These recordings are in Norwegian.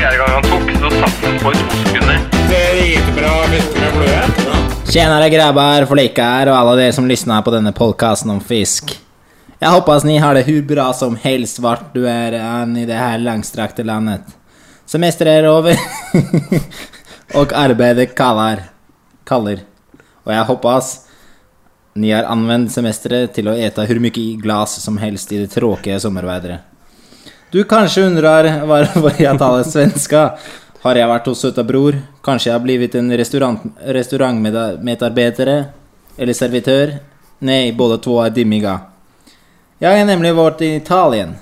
Fjerde gang han tok, så satt han på i to sekunder. Tjenare grabbar, Fleika her, og alle dere som lyssnar på denne podcasten om fisk. Jeg hoppas ni har det hur bra som helst vart du er an i det her langstrakte landet. Semester er over, og arbeidet kaller. kaller. Og jeg hoppas ni har anvendt semesteret til å ete hur mye glas som helst i det tråkige sommarvädret. Du kanskje undrar varför jag talar svenska? Har jag varit hos söta bror? Kanske jag har blivit en restaurang, restaurangmedarbetare? Eller servitör? Nej, båda två är dimmiga. Jag har nämligen varit i Italien.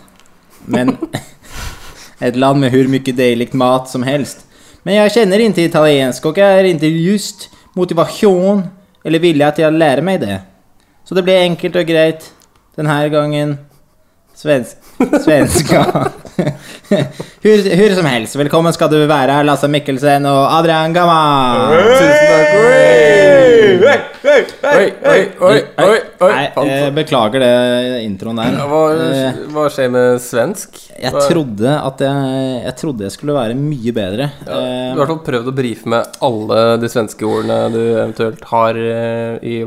Men ett land med hur mycket dejligt mat som helst. Men jag känner inte italiensk och jag är inte just motivation eller vilja att jag lär mig det. Så det blir enkelt och greit denne här gången. Svensk, svenska. hur, hur som helst, velkommen skal du være, Lasse Mikkelsen og Adrian Gamma. Oi, oi, oi, oi, oi. Nei, jeg beklager det introen der. Hva, Eh, hva skjer med svensk? Jeg trodde at jeg, jeg trodde jeg skulle være mye bedre. Du har i Eh, hvert fall prøvd å brife med alle de svenske ordene du eventuelt har eh, i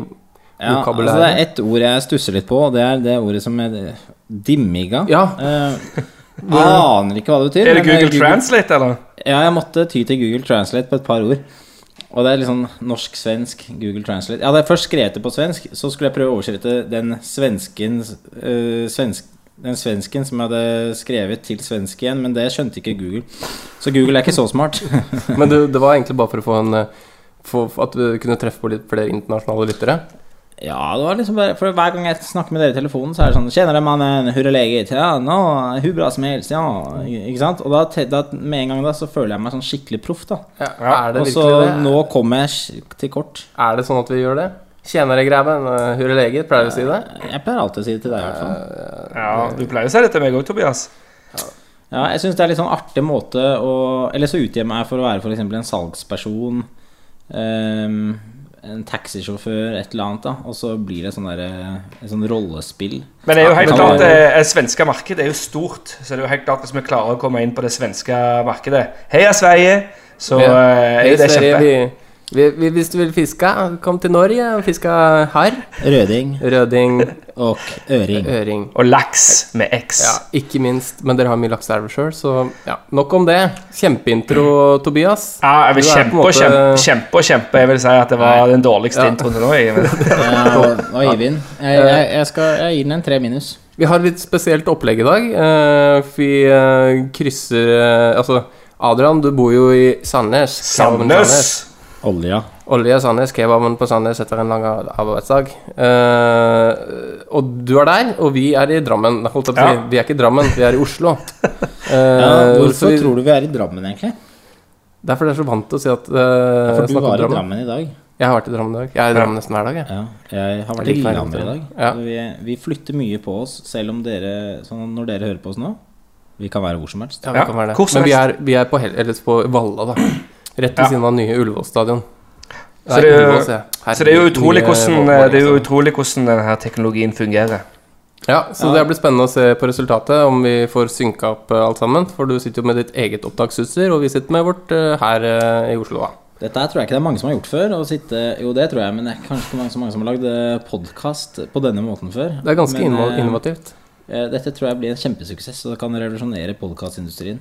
ja, altså det er vokabulæret. ett ord jeg stusser litt på, og det er det ordet som er dimmiga. Ja. Eh, aner ikke hva det betyr. Er det Google, Google Translate, eller? Ja, jeg måtte ty til Google Translate på et par ord. Og det er litt sånn norsk-svensk Google Translate. Jeg hadde først skrevet det på svensk, så skulle jeg prøve å oversette den svensken øh, svensk, Den svensken som jeg hadde skrevet til svensk igjen, men det skjønte ikke Google. Så Google er ikke så smart. Men det, det var egentlig bare for å få en eh, for at du kunne treffe på litt flere internasjonale lyttere. Ja, det var liksom bare For hver gang jeg snakker med dere i telefonen, så er det sånn Kjenner dere mannen? Hurra leget? Ja, nå, hun bra som helst. Ja, ikke sant? Og da, da med en gang da så føler jeg meg sånn skikkelig proff, da. Ja, Er det Og så det? nå kommer jeg til kort. Er det sånn at vi gjør det? Tjenere, grabben. hurra Hur leget? Pleier du å si det? Jeg pleier alltid å si det til deg, i hvert fall. Ja, du pleier å si det til meg òg, Tobias. Ja, jeg syns det er litt sånn artig måte å Eller så utgir jeg meg for å være f.eks. en salgsperson. ehm, en taxisjåfør, et eller annet, da. Og så blir det sånn der Et sånn rollespill. Men det er jo helt klart det, det er svenske markedet er jo stort, så det er jo helt klart hvis vi klarer å komme inn på det svenske markedet Heia Sverige! Så Ja. eh, er Hei, det Sverige, kjempe. vi, vi, vi, hvis du vil fiske, kom til Norge og fiske her. Røding Røding, og øring. øring. Og laks med X. Ja, ikke minst. Men dere har mye lakseelver sjøl, så ja, nok om det. Kjempeintro, Tobias. Ja, jeg vil kjempe måte- kjempe, kjempe og kjempe. Jeg vil si at det var den dårligste Ja. introen nå. jeg, og, Eivind. Jeg, jeg, jeg, skal, jeg gir den en tre minus. Vi har litt spesielt opplegg i dag. eh, vi eh, krysser eh, Altså, Adrian, du bor jo i Sandnes. Sandnes! Olja. Olja Sandnes, kebaben på Sandnes etter en lang arbeidsdag. Uh, og du er der, og vi er i Drammen. Holdt. Ja. Vi er ikke i Drammen, vi er i Oslo. Ja, Eh, hvorfor vi, tror du vi er i Drammen, egentlig? Det er fordi jeg er så vant til å si at uh, For du var i Drammen i dag. Jeg har vært i Drammen i dag. Jeg er i Drammen nesten hver dag. Jeg. Ja, jeg har vært Jeg i Lillehammer i dag. Ja. Vi, vi flytter mye på oss, selv om dere sånn Når dere hører på oss nå Vi kan være hvor som helst. Ja, vi Ja, kan være det. Men vi er, vi er på, Hel eller på Valla, da. Rett ved Ja. siden av nye Ullevål stadion. Så det er jo- Ullevål. Så det er jo utrolig hvordan, det er jo altså. utrolig hvordan denne teknologien fungerer. Ja, så det blir spennende å se på resultatet, om vi får synka opp eh, alt sammen. For du sitter jo med ditt eget opptaksutstyr, og vi sitter med vårt eh, her eh, i Oslo, da. Dette her tror jeg ikke det er mange som har gjort før. Å sitte, jo, det tror jeg, men det er kanskje ikke mange, så mange som har lagd podkast på denne måten før. Det er ganske Men, eh, innovativt. eh, Dette tror jeg blir en kjempesuksess, og det kan revolusjonere podkastindustrien.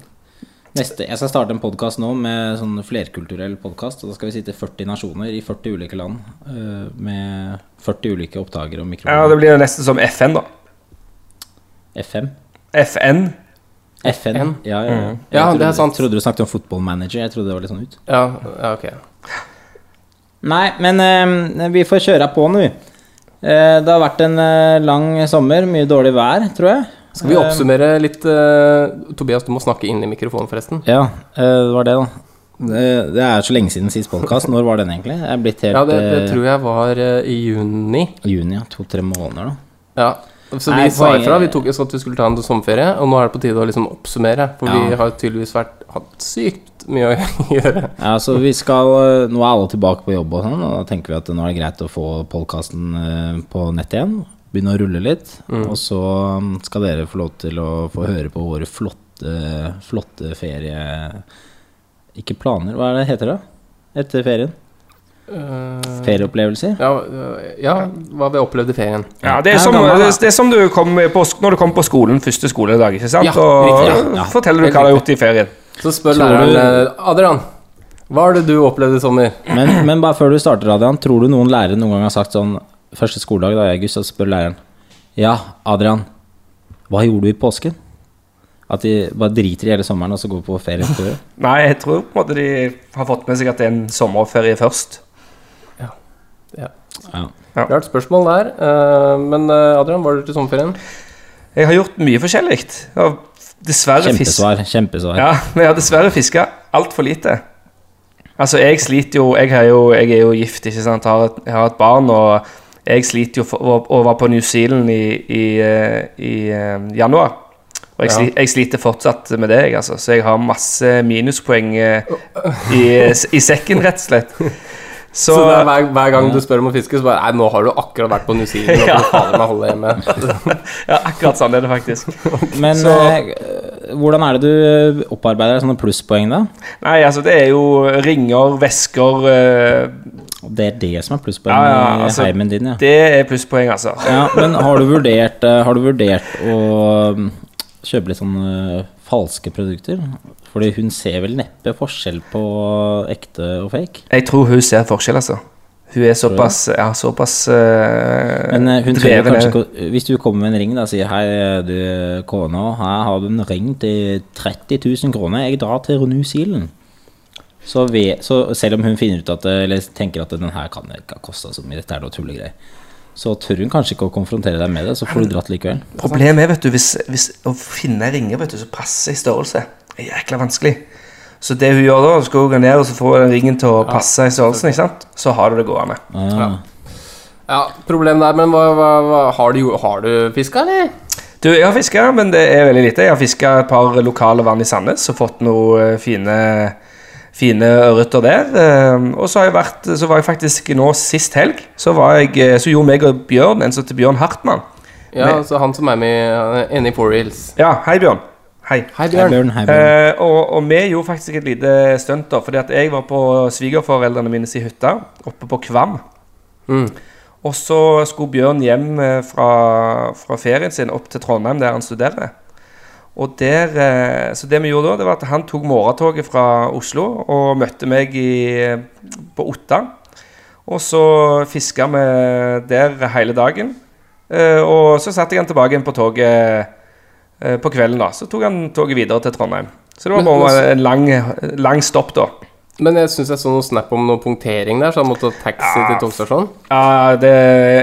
Neste, Jeg skal starte en podkast nå med sånn flerkulturell podkast. Da skal vi sitte 40 nasjoner i 40 ulike land eh, med 40 ulike opptakere og mikrofoner. Ja. Det blir nesten som FN, da. FM. FN. FN? FN? Ja, ja, ja. Jeg Ja, trodde, det er sant. trodde du snakket om football manager. Jeg trodde det var litt sånn ut. Ja, ja ok. Nei, men uh, vi får kjøre på nå, vi. Uh, det har vært en uh, lang sommer. Mye dårlig vær, tror jeg. Skal vi oppsummere litt eh, Tobias, du må snakke inn i mikrofonen, forresten. Ja, eh, det var det, da. Det, det er så lenge siden sist podkast. Når var den egentlig? Helt Ja, det, det eh, tror jeg var eh, i juni. juni, ja. To-tre måneder, da. Ja. Så vi Nei, sa ifra. Vi tok oss at vi skulle ta en sommerferie, og nå er det på tide å liksom oppsummere. For vi har tydeligvis vært, hatt sykt mye å gjøre. Ja, så vi skal eh, Nå er alle tilbake på jobb og sånn, og da tenker vi at nå er det greit å få podkasten på nett igjen. Begynne å rulle litt. Og så mm, skal dere få lov til å få høre på våre flotte, flotte ferie... Ikke planer, hva er det heter det? Etter ferien? Eh, Ferieopplevelser? ja, ja, hva vi opplevde i ferien. Ja, det er, som, det, det er som du kom på, når du kom på skolen første skoledag, ikke sant? Ja, og riktig, ja. forteller du hva du har gjort i ferien. Så spør Tror læreren du- eh, Adrian, hva er det du opplevde i sommer? Men, men bare før du starter, Adrian, tror du noen lærere noen gang har sagt sånn Første skoledag da i august, så spør læreren Ja, Adrian, hva gjorde du i påsken? At de bare driter i hele sommeren og så går på ferie etterpå? Nei, jeg tror på en måte de har fått med seg at det er en sommerferie først. Ja. Ja Rart spørsmål der. eh, men eh, Adrian, hva har du til sommerferien? Jeg har gjort mye forskjellig. Dessverre. Kjempesvar. Kjempesvar. Ja, men jeg har dessverre fiska altfor lite. Altså, jeg sliter jo Jeg, har jo, jeg er jo gift, ikke sant. Jeg har et, jeg har et barn, og jeg sliter jo for, å være på New Zealand i, i, eh, i eh, januar. Og jeg, Ja. sliter, jeg sliter fortsatt med det, jeg, altså. Så jeg har masse minuspoeng eh, i, i sekken, rett og slett. Så, det er hver, hver gang du spør om å fiske, så bare Nei, nå har du akkurat vært på New Zealand, og Ja. du fader meg holde hjemme. Ja, akkurat sånn er det faktisk. Men Så- hvordan er det du opparbeider deg sånne plusspoeng, da? Nei, altså, det er jo ringer, vesker Det er det som er plusspoeng Ja, ja, i altså, heimen din, ja. Det er plusspoeng, altså. ja. Men har du vurdert, eh, har du vurdert å mm, kjøpe litt sånn eh, falske produkter? Fordi hun ser vel neppe forskjell på ekte og fake? Jeg tror hun ser forskjell, altså. Hun er såpass, ja, såpass uh, Men hun dreven, kanskje Hvis du kommer med en ring da, og sier Hei, du kona, her har du en ring til 30 000 kroner. Jeg drar til New Zealand. Så, vi, så selv om hun finner ut at Eller tenker at den her kan ikke ha kosta så mye, dette er noe tullegreier, så tør hun kanskje ikke å konfrontere deg med det, så får du dratt likevel. Problemet er, vet du, hvis, hvis å finne ringer vet du, som passer i størrelse, er jækla vanskelig. Så det hun gjør da, så skal hun gå ned og så få den ringen til å passe i størrelsen, ikke sant? Så har du det gående. Ah. Ja, problemet der, men hva, hva, hva har du, har du fiska, eller? Du, jeg har fiska, men det er veldig lite. Jeg har fiska et par lokale vann i Sandnes og fått noen fine, fine ørreter der. Eh, Og så, har jeg vært, så var jeg faktisk nå sist helg, så, var jeg, eh, så gjorde meg og Bjørn en sånn til Bjørn Hartmann. Ja, med, så han som er med inne i Four Reels. Ja, hei Bjørn. Hei. Hei, Hei, Bjørn. Bjørn. Hei, Bjørn. Eh, og, og vi gjorde faktisk et lite stunt, da. Fordi at jeg var på svigerforeldrene mine si hytte, oppe på Kvam. Mm. Og så skulle Bjørn hjem eh, fra, fra ferien sin opp til Trondheim, der han studerer. Og der, eh, Så det vi gjorde da, det var at han tok morgentoget fra Oslo og møtte meg i, på Otta. Og så fiska vi der hele dagen. Eh, og så satte jeg han tilbake igjen på toget eh, på kvelden. da Så tok han toget videre til Trondheim. Så det var bare en lang, lang stopp, da. Men jeg syns jeg så noe snap om noe punktering der, så han måtte ta taxi til togstasjonen. Ja, det,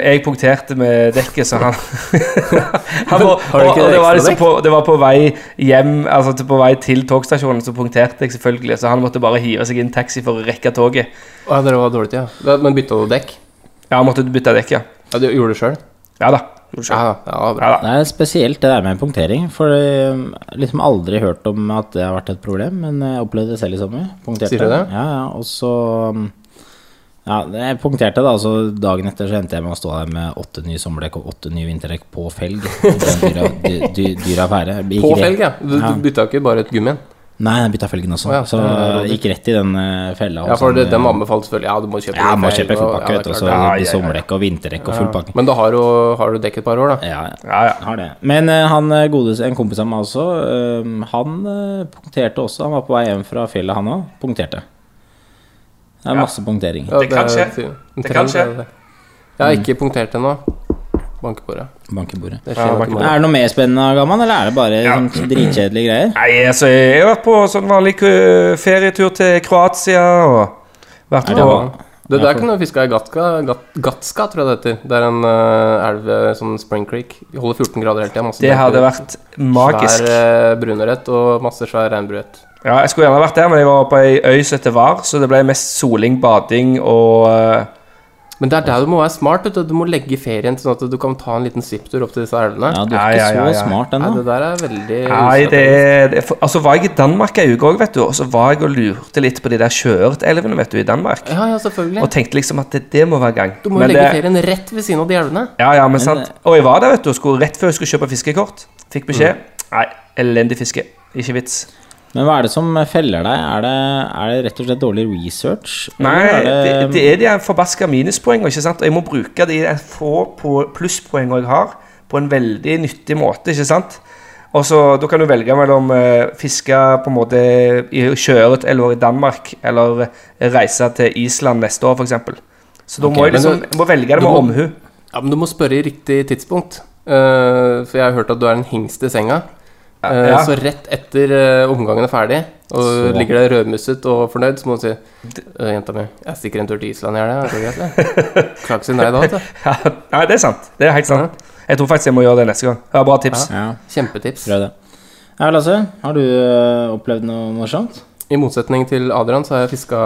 jeg punkterte med dekket, så han, han var, Har du og, ikke og det, var ekstra liksom på, det var på vei hjem Altså på vei til togstasjonen, så punkterte jeg selvfølgelig. Så han måtte bare hive seg inn taxi for å rekke toget. Ja, det var dårlig tid, ja. Men bytta du dekk? Ja, han måtte bytte dekk, ja. Ja, du gjorde det sjøl? Ja da. Ja. Det er spesielt det der med punktering, for jeg har liksom aldri hørt om at det har vært et problem, men jeg opplevde det selv i sommer. Punkterte. Sier du det? Ja, ja, og så um, Ja, jeg punkterte da, så dagen etter så endte jeg med å stå der med åtte nye sommerdekk og åtte nye vinterdekk på felg. Dyra, dy, dy, dyra. På felg, ja. Du, Ja. du bytta ikke bare et gummi? Nei, jeg bytta felgen også, Oh, ja, så jeg gikk rett i den eh, fella. Ja, for sånn, det, eh, dem anbefaler selvfølgelig Ja, du må kjøpe Ja, må kjøpe og- full pakke, ja, og så. Ja, ja, ja. sommerdekk og vinterdekk og full pakke. Men da har du, har du dekk et par år, da? Ja, ja. Ja, ja. Har det. Men eh, han godes, en kompis av meg også, eh, han eh, punkterte også. Han var på vei hjem fra fjellet, han òg. Punkterte. Det er Ja. masse punktering. Ja, Det kan skje. Det kan skje. Jeg har ikke punktert ennå. Banke Bankebordet. det. Ja, skjer nok banke i på morgen. Er det noe mer spennende, Gamman, eller er det bare sånn dritkjedelige greier? Nei, altså, jeg har vært på sånn vanlig ferietur til Kroatia og vært på det, der kan du fiske i Gatka, Gat, Gatska, tror jeg det heter. Det er en uh, elv eh, sånn Spring Creek. De holder 14 grader hele tida. Det hadde vært magisk. Svær uh, brunørret og masse svær regnbueørret. Ja, jeg skulle gjerne vært der, men jeg var på ei øy som heter Var, så det ble mest soling, bading og eh, Men det er der du må være smart. Vet du. du må legge ferien sånn at du kan ta en liten svipptur opp til disse elvene. Ja, du er Ja, ikke ja, ja, så ja. smart Nei, ennå. det der er veldig Nei, det er det er for- Altså, var jeg i Danmark ei uke òg, vet du, og så var jeg og lurte litt på de der sjøørtelvene, vet du, i Danmark. Ja, ja, selvfølgelig. Og tenkte liksom at det, det må være gang. Du må jo Men legge det- ferien rett ved siden av de elvene. Ja, ja, men, Men, sant. Og jeg var der, vet du, og skulle rett før jeg skulle kjøpe fiskekort. Fikk beskjed. Nei, elendig fiske. Ikke vits. Men hva er det som feller deg? Er det, er det rett og slett dårlig research? Nei, er det, det er de forbaska minuspoengene, ikke sant. Og jeg må bruke de få på- plusspoengene jeg har, på en veldig nyttig måte, ikke sant. Og så, Da kan du velge mellom uh, fiske på en måte i sjøørret eller i Danmark, eller eh, reise til Island neste år, f.eks. Så da okay, må jeg liksom du- jeg må velge det med må- omhu. Ja, Men du må spørre i riktig tidspunkt. Uh, for jeg har hørt at du er en hingst i senga. Eh, Ja. Så rett etter eh, omgangen er ferdig, og Så. ligger der rødmusset og fornøyd, så må du si «Øh, Jenta mi, jeg stikker en tur til Island i helga. Er det? Klarer ikke å si nei da, vet du. Ja, nei, det er sant. Det er helt sant. Jeg tror faktisk jeg må gjøre det neste gang. Har bra tips. Ja, Kjempetips. prøv det. Ja, Lasse, har du opplevd noe morsomt? I motsetning til Adrian så har jeg fiska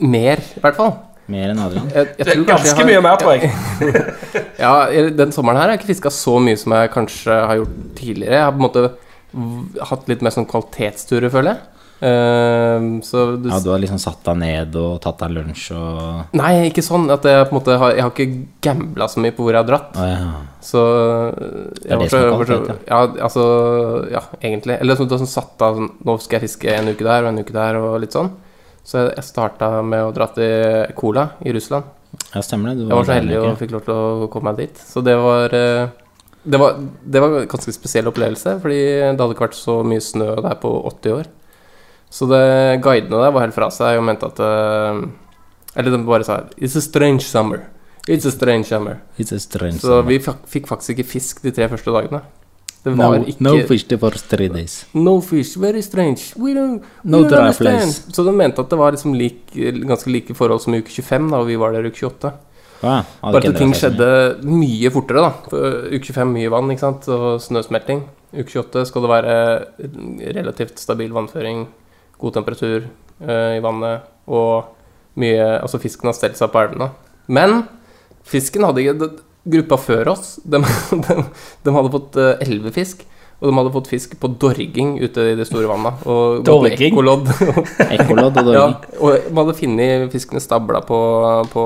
mer, i hvert fall. Mer enn Adrian? Jeg, jeg det er Ganske har, mye mer, tror jeg. Ja, Den sommeren her har jeg ikke fiska så mye som jeg kanskje har gjort tidligere. Jeg har på en måte hatt litt mer sånn kvalitetsturer, føler jeg. Uh, så du, Ja, du har liksom satt deg ned og tatt deg lunsj og Nei, ikke sånn at jeg på en måte har Jeg har ikke gambla så mye på hvor jeg har dratt. Å ja. Så Det er det som er kvalitet, ja. altså Ja, egentlig. Eller sånn, du har sånn satt av sånn, Nå skal jeg fiske en uke der og en uke der og litt sånn. Så jeg, starta med å dra til Kola i Russland. ja, stemmer det. Du Jeg var så heldig og fikk lov til å komme meg dit. Så det var eh, Det var, det var en ganske spesiell opplevelse, fordi det hadde ikke vært så mye snø der på 80 år. Så det, guidene der var helt fra seg og mente at eh, Eller de bare sa It's a strange summer. It's a strange summer. It's a strange summer. Så vi fikk faktisk ikke fisk de tre første dagene. Det no, ikke no fish the first three days. No fish, very strange. We don't, we No don't understand. place. Så de mente at det var liksom lik, ganske like forhold som i uke 25, da og vi var der i uke 28. Ah, Bare at ting skjedde mye fortere, da. For uke 25 mye vann, ikke sant, og snøsmelting. Uke 28 skal det være relativt stabil vannføring, god temperatur uh, i vannet, og mye Altså, fisken har stelt seg på elvene. Men fisken hadde ikke Gruppa før oss, de, de, de hadde fått eh, elleve fisk. Og de hadde fått fisk på dorging ute i det store vannet. Og Dorging? ekkolodd. Ekkolodd og Ja, og de hadde funnet fiskene stabla på, på,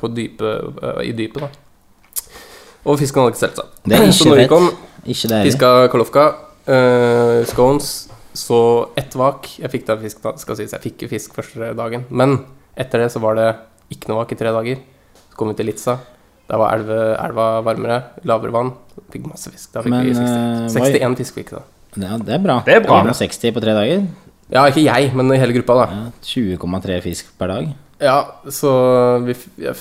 på dype, eh, i dypet, da. Og fisken hadde ikke stelt seg. Det er Så når vi kom, Ikke det fiska kalofka, uh, scones, så ett vak Jeg fikk da fisk, da, skal sies. Jeg fikk fisk første dagen. Men etter det så var det ikke noe vak i tre dager. Så kom vi til Litza. Der var elve, elva varmere, lavere vann. Fikk masse fisk. Da fikk Men, vi eh, 60, 61 fisk fikk vi da. Ja, det er bra. Det er bra. 60 på tre dager. Ja, ikke jeg, men hele gruppa, da. Ja, 20,3 fisk per dag. Ja, så vi, ja,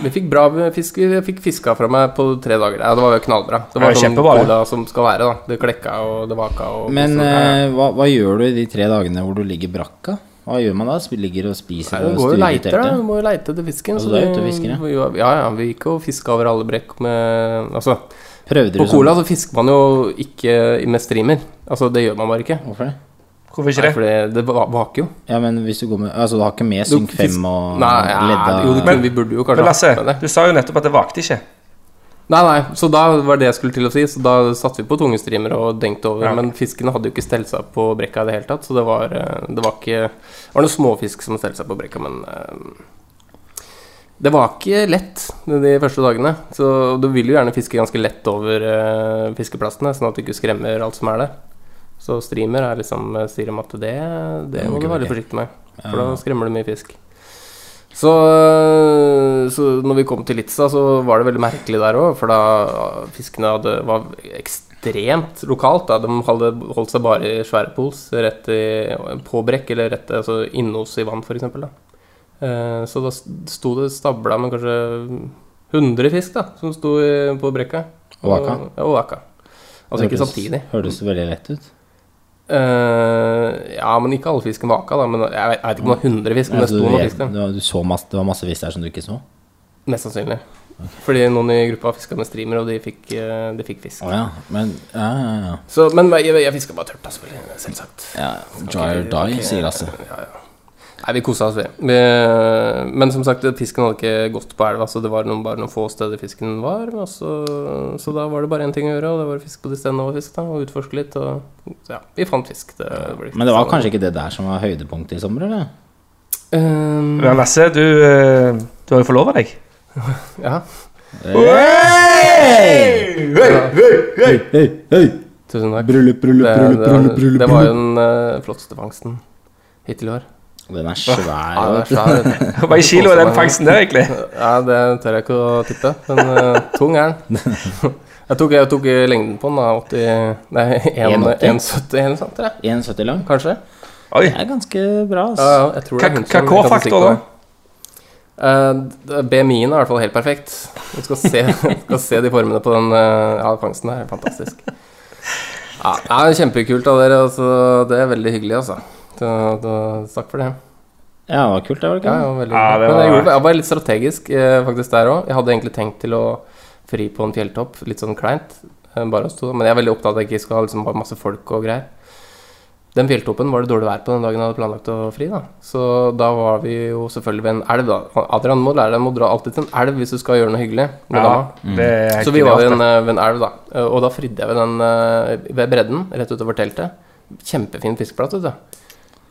vi fikk bra fisk. Vi fikk fiska fra meg på tre dager. Ja, det var jo knallbra. Det var sånn cola som skal være, da. Det klekka, og det vaka og Men og eh, hva, hva gjør du i de tre dagene hvor du ligger brakka? Hva gjør man da? Ligger og spiser Nei, Du og går og leiter, da. Du må jo leite etter fisken. Altså, så du er ute og ja? Ja, ja. Vi gikk og fiska over alle brekk med Altså, Prøvde du på sånn? Cola så fisker man jo ikke med streamer. Altså, det gjør man bare ikke. Hvorfor det? Hvorfor ikke Nei, det? for det, det vaker jo. Ja, men hvis du går med Altså, du har ikke med Synk fisk- 5 og Nei, ja, ledda jo, det kunne, vi burde jo kanskje Men Lasse, hatt med det. du sa jo nettopp at det vakte ikke. Nei, nei, så da var det jeg skulle til å si. Så da satte vi på tunge streamer og dengte over. Ja. Men fiskene hadde jo ikke stelt seg på brekka i det hele tatt, så det var, eh, det var ikke Det var noen småfisk som stelte seg på brekka, men eh, Det var ikke lett de første dagene. Så du vil jo gjerne fiske ganske lett over eh, fiskeplassene, sånn at du ikke skremmer alt som er der. Så streamer er liksom sier om at det, det må du være litt forsiktig med, for da skremmer du mye fisk. Så, så når vi kom til Litsa, så var det veldig merkelig der òg, for da fiskene hadde, var ekstremt lokalt. Da. De hadde holdt seg bare i svære pools rett i, på brekk, eller rett altså innos i vann, f.eks. Eh, så da sto det stabla med kanskje 100 fisk da, som sto på brekka. Og vaka. Ja, og vaka. Altså ikke Hørtes- samtidig. Hørtes veldig lett ut. Eh, ja, men ikke alle fisken vaka, da. Men jeg vet, ikke om det var 100 fisk, men det sto noen fisk der. du, så masse, det var masse fisk der som du ikke så? Mest sannsynlig. Fordi noen i gruppa fiska med streamer, og de fikk, eh, de fikk fisk. Oh, ja. Men ja, ja, ja. Så, men jeg, jeg fiska bare tørt, da, selvfølgelig. Selvsagt. ja Dry or die, sier Lasse. Nei, vi kosa oss, vi. vi. Men som sagt, fisken hadde ikke gått på elva, så det var noen, bare noen få steder fisken var. Så, så da var det bare én ting å gjøre, og det var å fiske på de stedene det var fisk, da, og utforske litt. Og ja, vi fant fisk. Det ble Men det var kanskje ikke det der som var høydepunktet i sommer, eller? um, Men Lasse, du, eh, du har jo forlova deg. Ja. Hei, hei, hei! Tusen takk. Bryllup, bryllup, Det, bryllup, bryllup, bryllup. det var jo den uh, flotteste fangsten hittil i år. Den er svær. Ja, den er svær. Hvor mange kilo er den fangsten der, egentlig? Ja, det tør jeg ikke å tippe, men uh, tung er den. Jeg tok, jeg tok lengden på den, da. 80 Nei, 1,70 eller noe sånt, 1,70 lang. Kanskje. Oi. Det er ganske bra, Ja, altså. ja, jeg tror det er Hva kan K-faktor, da? det. Eh, BMI-en er i hvert fall helt perfekt. Du skal se, skal se de formene på den uh, ja, fangsten her. Fantastisk. Ja, det er kjempekult av dere. Altså, det er veldig hyggelig, altså. Så, da, takk for det. Ja, det var kult, det var det ikke? ja, veldig Ja, det Men jeg, gjorde, jeg var litt strategisk eh, faktisk der òg. Jeg hadde egentlig tenkt til å fri på en fjelltopp, litt sånn kleint. eh, Bare oss to. Men jeg er veldig opptatt av at jeg ikke skal ha liksom, masse folk og greier. Den fjelltoppen var det dårlig vær på den dagen jeg hadde planlagt å fri. da Så da var vi jo selvfølgelig ved en elv. da Adrian må lære deg må dra alltid til en elv hvis du skal gjøre noe hyggelig med Ja, helt Så vi var ved en, eh, ved en elv, da. Og da fridde jeg ved den ved bredden, rett utover teltet. Kjempefin fiskeplass, vet du.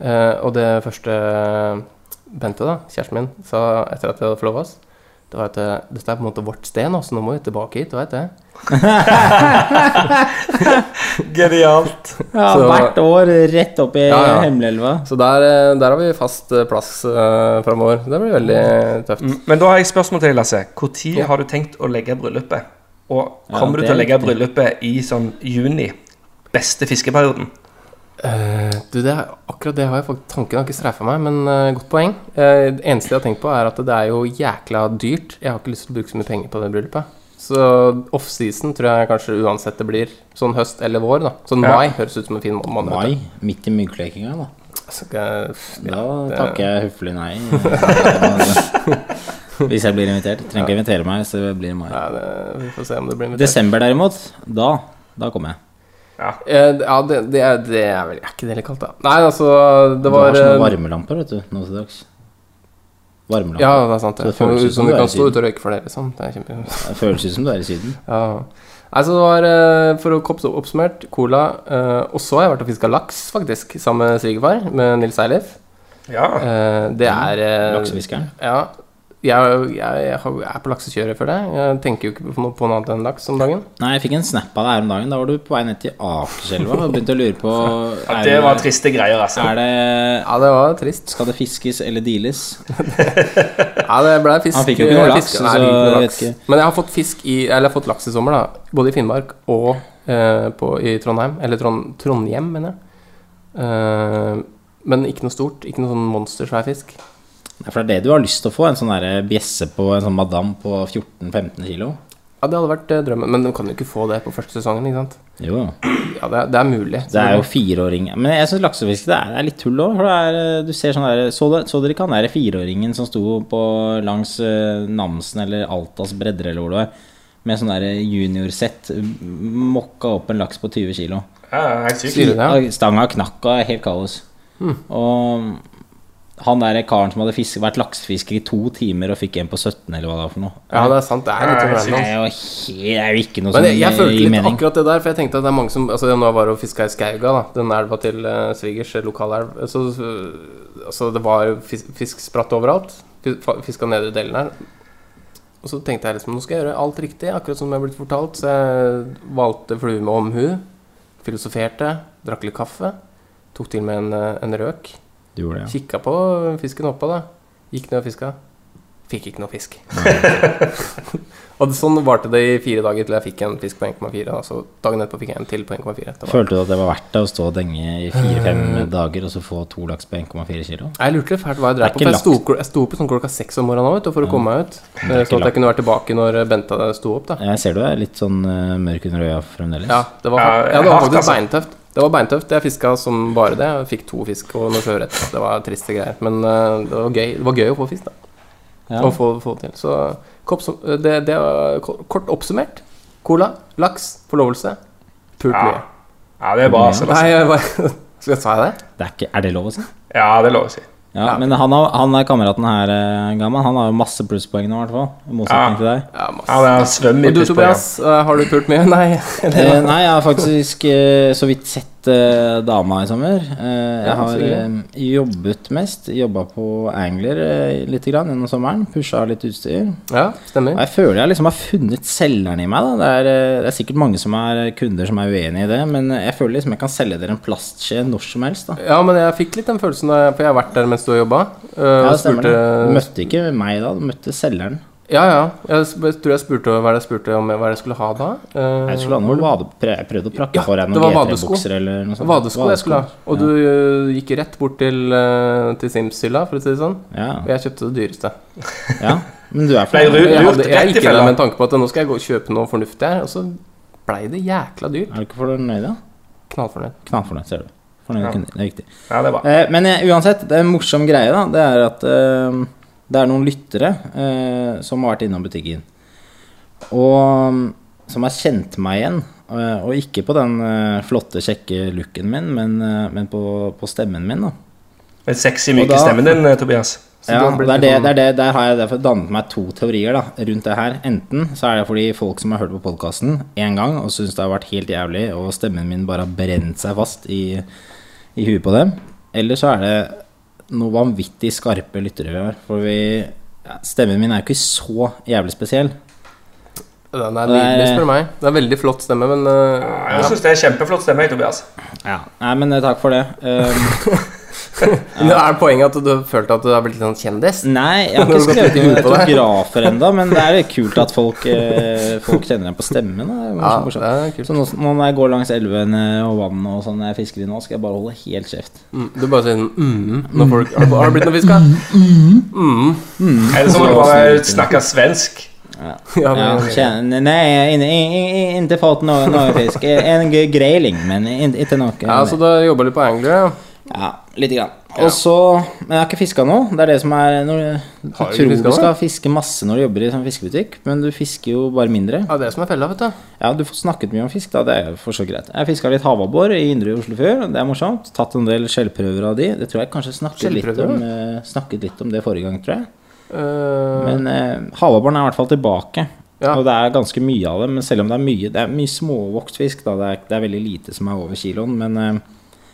Eh, Og det første Bente, da, kjæresten min, sa etter at vi hadde forlova oss, det var at eh, dette er på en måte vårt sted nå, så nå må vi tilbake hit, du vet det. Genialt. Ja, Så- hvert år rett opp i Ja, ja. Hemmelelva. Så der, eh, der har vi fast plass uh, framover. Det blir veldig tøft. Mm, Men da har jeg spørsmål til deg, Lasse. Når har du tenkt å legge bryllupet? Og kommer du til å legge viktig. bryllupet i sånn juni? Beste fiskeperioden? Eh, du, det er, akkurat det har jeg faktisk Tanken har ikke streifa meg, men uh, godt poeng. Uh, det eneste jeg har tenkt på, er at det er jo jækla dyrt. Jeg har ikke lyst til å bruke så mye penger på det bryllupet. Så offseason tror jeg kanskje uansett det blir. Sånn høst eller vår, da. Sånn Ja. mai høres ut som en fin måned. Mai, midt i myggklekinga, da. jeg- Da ja, det- takker jeg høflig nei. Hvis jeg blir invitert. Trenger ikke invitere meg, så blir det mai. Ja, det, vi får se om det blir invitert. Desember derimot, da, da kommer jeg. Eh, ja, det, det, er, det er vel Er ikke det litt kaldt, da? Nei, altså, det Du var har sånne eh, varmelamper, vet du, nå til dags. Varmelamper. Ja, det er sant. Det, det føles ut som som du kan i stå ute og røyke for det, liksom. Det er kjempe... Det føles ut som du er i Syden. Ja. Nei, så det var eh, For å koppe oppsummert cola. eh, og så har jeg vært og fiska laks, faktisk, sammen med svigerfar, med Nils Eilif. Ja. Eh, det er Laksefiskeren. Ja. Jeg, jeg, jeg, har- jeg er på laksekjøret for det. Jeg tenker jo ikke på noe, på noe annet enn laks om dagen. Nei, jeg fikk en snap av deg her om dagen. Da var du på vei ned til Akerselva og begynte å lure på Ja, er det var triste greier, altså. Er det Ja, det var trist. Skal det fiskes eller deales? Ja, det ble fisk. Han fikk jo ikke noe laks, Nei, så noe jeg laks. Men jeg har fått fisk i Eller jeg har fått laks i sommer, da. Både i Finnmark og eh, på, i Trondheim. Eller Trond, Trondhjem, mener jeg. Eh, men ikke noe stort. Ikke noe sånn monstersvær fisk. For det er det du har lyst til å få? En sånn der bjesse på en sånn madam på 14-15 kilo? Ja, det hadde vært eh, drømmen. Men du kan jo ikke få det på første sesongen, ikke sant? Jo, Ja, det er, det er mulig. det er jo fireåring Men jeg syns laksefiske det er, det er litt tull òg. Du ser sånn der Så, det, så dere ikke han derre fireåringen som sto på langs eh, Namsen eller Altas bredder eller hvor det var, med sånn der juniorsett, mokka opp en laks på 20 kilo? Ja? Stanga knakk og er helt kaos. Og han der karen som hadde fisk, vært laksefisker i to timer og fikk en på 17, eller hva det var for noe. Ja, det er sant. Det er litt Ja, sånn Det er jo, helt, det er jo ikke noe Men jeg, jeg følte litt mening. akkurat det der, for jeg tenkte at det er mange som Altså, nå var det og fiska i Skauga, da, den elva til uh, svigers, eh, lokalelv, så uh, Altså, det var fisk, fisk spratt overalt. Fiska nedre delen her. Og så tenkte jeg liksom nå skal jeg gjøre alt riktig, akkurat som jeg er blitt fortalt. Så jeg valgte flue med omhu. Filosoferte. Drakk litt kaffe. Tok til med en, eh, en røk. Du gjorde det, ja. Kikka på fisken oppå, da. Gikk ned og fiska. Fikk ikke noe fisk. og sånn varte det i fire dager til jeg fikk en fisk på 1,4. da. Så dagen etterpå fikk jeg en til på 1,4. Følte du at det var verdt det å stå og denge i fire-fem dager og så få to laks på 1,4 kilo? Jeg lurte fælt hva jeg drev på. jeg sto, jeg sto opp sånn klokka seks om morgenen vet for å komme meg ut. Så Sånn at jeg kunne være tilbake når Bente sto opp. da Jeg ser du er litt sånn uh, mørk under øya fremdeles. Ja, det var, Ja, det var faktisk beintøft. Det var beintøft. Jeg fiska som bare det. Jeg fikk to fisk og noe sjøørret. Det var triste greier. Men uh, det var gøy, det var gøy å få fisk, da. Ja. Å få, få til. Så det, det var kort oppsummert. Cola, laks, forlovelse. Pult Ja. mye. Ja, det er bra. altså. Nei, hva sa Skal jeg si det? Det er, ikke, er det lov å si? Ja, det er lov å si. Ja, Ja. Men han, har, han er kameraten her, gammel Gamman. Han har jo masse plusspoeng nå, i hvert fall. I motsetning Ja. til deg. Ja, masse. Ja, det er svøm i Og du. Tobias, eh, har du pult mye? Nei. Eh, nei, jeg har faktisk eh, så vidt sett eh, dama i sommer. Uh, jeg har eh, jobbet mest. Jobba på Angler uh, litt grann gjennom sommeren. Pusha litt utstyr. Ja, Og jeg føler jeg liksom har funnet selgeren i meg. Det, er, det er sikkert mange som er kunder som er uenig i det, men jeg føler liksom jeg kan selge dere en plastskje når som helst. da Ja, men jeg fikk litt den følelsen, da, for jeg har vært der mens du har jobba. Ja, det stemmer. Du møtte ikke meg da, du møtte selgeren. Ja, ja. Jeg tror jeg spurte hva jeg spurte om hva jeg skulle ha da. Uh, Jeg skulle ha noe vade, jeg prøvde å prakke Ja, for deg noen. G3-bukser eller noe sånt. Vadesko jeg skulle ha. Og Ja. du eh, gikk rett bort til, uh, til Sims-hylla, for å si det sånn. Ja, Og jeg kjøpte det dyreste. ja. Men du er Nei, Jeg, Jeg, jeg gikk inn med en tanke på at nå skal jeg gå og kjøpe noe fornuftig her, og så blei det jækla dyrt. Er du ikke fornøyd, da? Knallfornøyd. Knallfornøyd, ser du. Fornøyd Ja. kunder, det er viktig. Ja, det er bra. Uh, men uh, uansett, det er en morsom greie, da. Det er at eh, det er noen lyttere eh, som har vært innom butikken. Og mm, som har kjent meg igjen. eh, og ikke på den eh, flotte, kjekke looken min, men, eh, men på, på stemmen min, da. Den sexy, myke da- stemmen din, Tobias. Ja, har blitt det er det, det er det, Der har jeg derfor dannet meg to teorier da, rundt det her. Enten så er det fordi folk som har hørt på podkasten én gang og syns det har vært helt jævlig, og stemmen min bare har brent seg fast i, i huet på dem. Eller så er det noe vanvittig skarpe lyttere vi har. For vi ja, Stemmen min er jo ikke så jævlig spesiell. Den er nydelig, spør du meg. Det er veldig flott stemme, men eh, Jeg syns det er kjempeflott stemme, Tobias. Ja, Nei, men eh, takk for det. Um, Men Er poenget at du har følt at du har blitt litt sånn kjendis? Nei, jeg har ikke skrevet noen autografer ennå, men det er litt kult at folk, eh, folk kjenner deg på stemmen. Da. Det er Ja, det er kult. Så nå, nå når jeg går langs elvene og vann og sånn når jeg fisker i nå, skal jeg bare holde helt kjeft. Mm, du bare sier sånn mm, når folk, har, det blitt noe fisk, da? Mm. Eller så må du bare snakke svensk. Ja, Ja, men, ja nei, in- in- in- ikke fått noe, noe fisk. En greiling, men ikke noe. ja, så du jobber litt på Anglia? ja? Ja, lite grann. Og så Men jeg har ikke fiska nå. Det er det som er når Du tror du nå? skal fiske masse når du jobber i sånn fiskebutikk, men du fisker jo bare mindre. Ja, det er som er fella, vet du. Ja, du får snakket mye om fisk, da. Det er for så greit. Jeg fiska litt havabbor i indre Oslofjord. Det er morsomt. Tatt en del skjellprøver av de. Det tror jeg kanskje snakket litt, om, eh, snakket litt om det forrige gang, tror jeg. Uh... Men eh, havabboren er i hvert fall tilbake. Ja. Og det er ganske mye av det. Men selv om det er mye Det er mye småvokst fisk, da. Det er, det er veldig lite som er over kiloen. Men jeg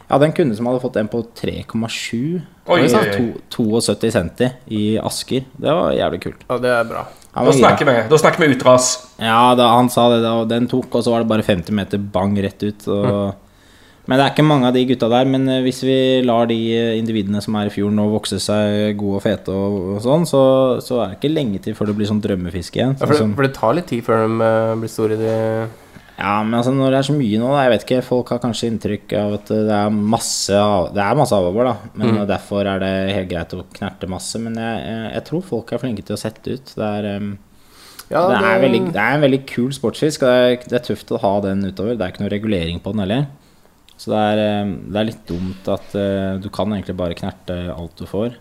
hadde en kunde som hadde fått en på 3,7. Oi, Altså 72 centi i Asker. Det var jævlig kult. ja, det er bra. Da snakker vi, da snakker vi utras. Ja, da, han sa det, og den tok, og så var det bare 50 meter bang rett ut. Og, Men det er ikke mange av de gutta der. Men eh, hvis vi lar de eh, individene som er i fjorden nå vokse seg gode og fete, og, og sånn, så, så er det ikke lenge til før det blir sånn drømmefiske igjen. Ja, Sånn for, det, for det tar litt tid før de eh, blir store, de ja, men altså når det er så mye nå, da, jeg vet ikke, folk har kanskje inntrykk av at eh, det er masse av- Det er masse avabbor, da, men Mm. derfor er det helt greit å knerte masse. Men jeg, jeg, tror folk er flinke til å sette ut. Det er um, Ja, det, er veldig, det er en veldig kul sportsfisk. Det er, det er tøft å ha den utover. Det er ikke noe regulering på den heller. Så det er, eh, det er litt dumt at uh, du kan egentlig bare knerte alt du får.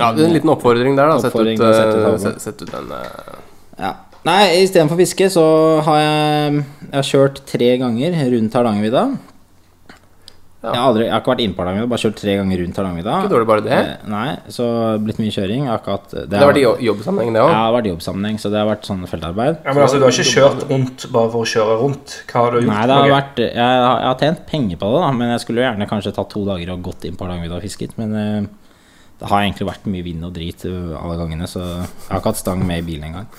Ja, det er en liten oppfordring der, da. Sett ut, Oppfordring til sette ut eh, sett, sett ut den Uh... Ja. Nei, istedenfor fiske så har jeg, jeg har kjørt tre ganger rundt Hardangervidda. Ja. Jeg, har aldri, jeg har ikke vært inne på Hardangervidda, bare kjørt tre ganger rundt Hardangervidda. Ikke dårlig bare det. Eh, Nei, så det har blitt mye kjøring. Akkurat, det, Det har vært i jo- jobbsammenheng, det Ja, det har vært jobbsammenheng, så det har vært sånn feltarbeid. Ja, men altså, Du har ikke kjørt rundt bare for å kjøre rundt? Hva har du gjort? Nei, det har vært jeg, har- jeg har tjent penger på det, da, men jeg skulle jo gjerne kanskje tatt to dager og gått inn på Hardangervidda og fisket. Men eh, det har egentlig vært mye vind og drit alle gangene, så jeg har ikke hatt stang med i bilen engang.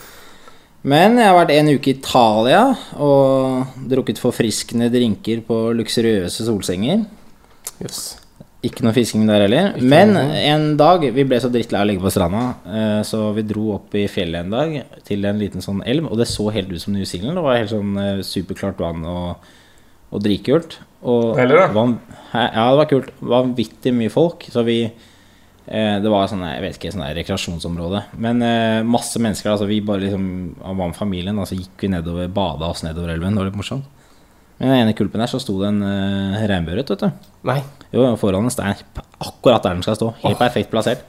Men jeg har vært en uke i Italia og drukket forfriskende drinker på luksuriøse solsenger. Yes. Ikke noe fisking der heller. Men en dag Vi ble så drittlei av å ligge på stranda, eh, så vi dro opp i fjellet en dag til en liten sånn elv, og det så helt ut som New Zealand. Det var helt sånn eh, superklart vann og, og dritkult. Og Heller, da. van- Ja, det var kult. Vanvittig mye folk. Så vi Det var sånne, jeg vet ikke, sånne rekreasjonsområde. Men eh, masse mennesker. Altså vi bare liksom var med familien, og så gikk vi nedover, bada oss nedover elven. Det var litt morsomt. Men i den ene kulpen der så sto det en eh, regnbueørret, vet du. Nei. Jo, foran en stein. Akkurat der den skal stå. Helt perfekt plassert.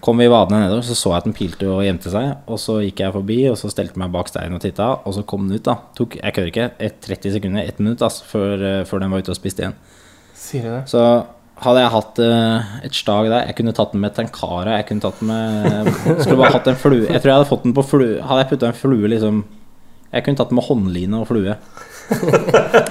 Kom vi vadende nedover, så så jeg at den pilte og gjemte seg. Og så gikk jeg forbi, og så stelte jeg meg bak steinen og titta. Og så kom den ut, da. Tok, jeg kødder ikke, et 30 sekunder, ett minutt, altså, før, eh, før den var ute og spiste igjen. Sier du det? Så hadde jeg hatt eh, et slag der Jeg kunne tatt den med tenkara. Jeg kunne tatt den med Skulle bare hatt en flue. Jeg tror jeg hadde fått den på flue Hadde jeg putta en flue liksom Jeg kunne tatt med håndline og flue.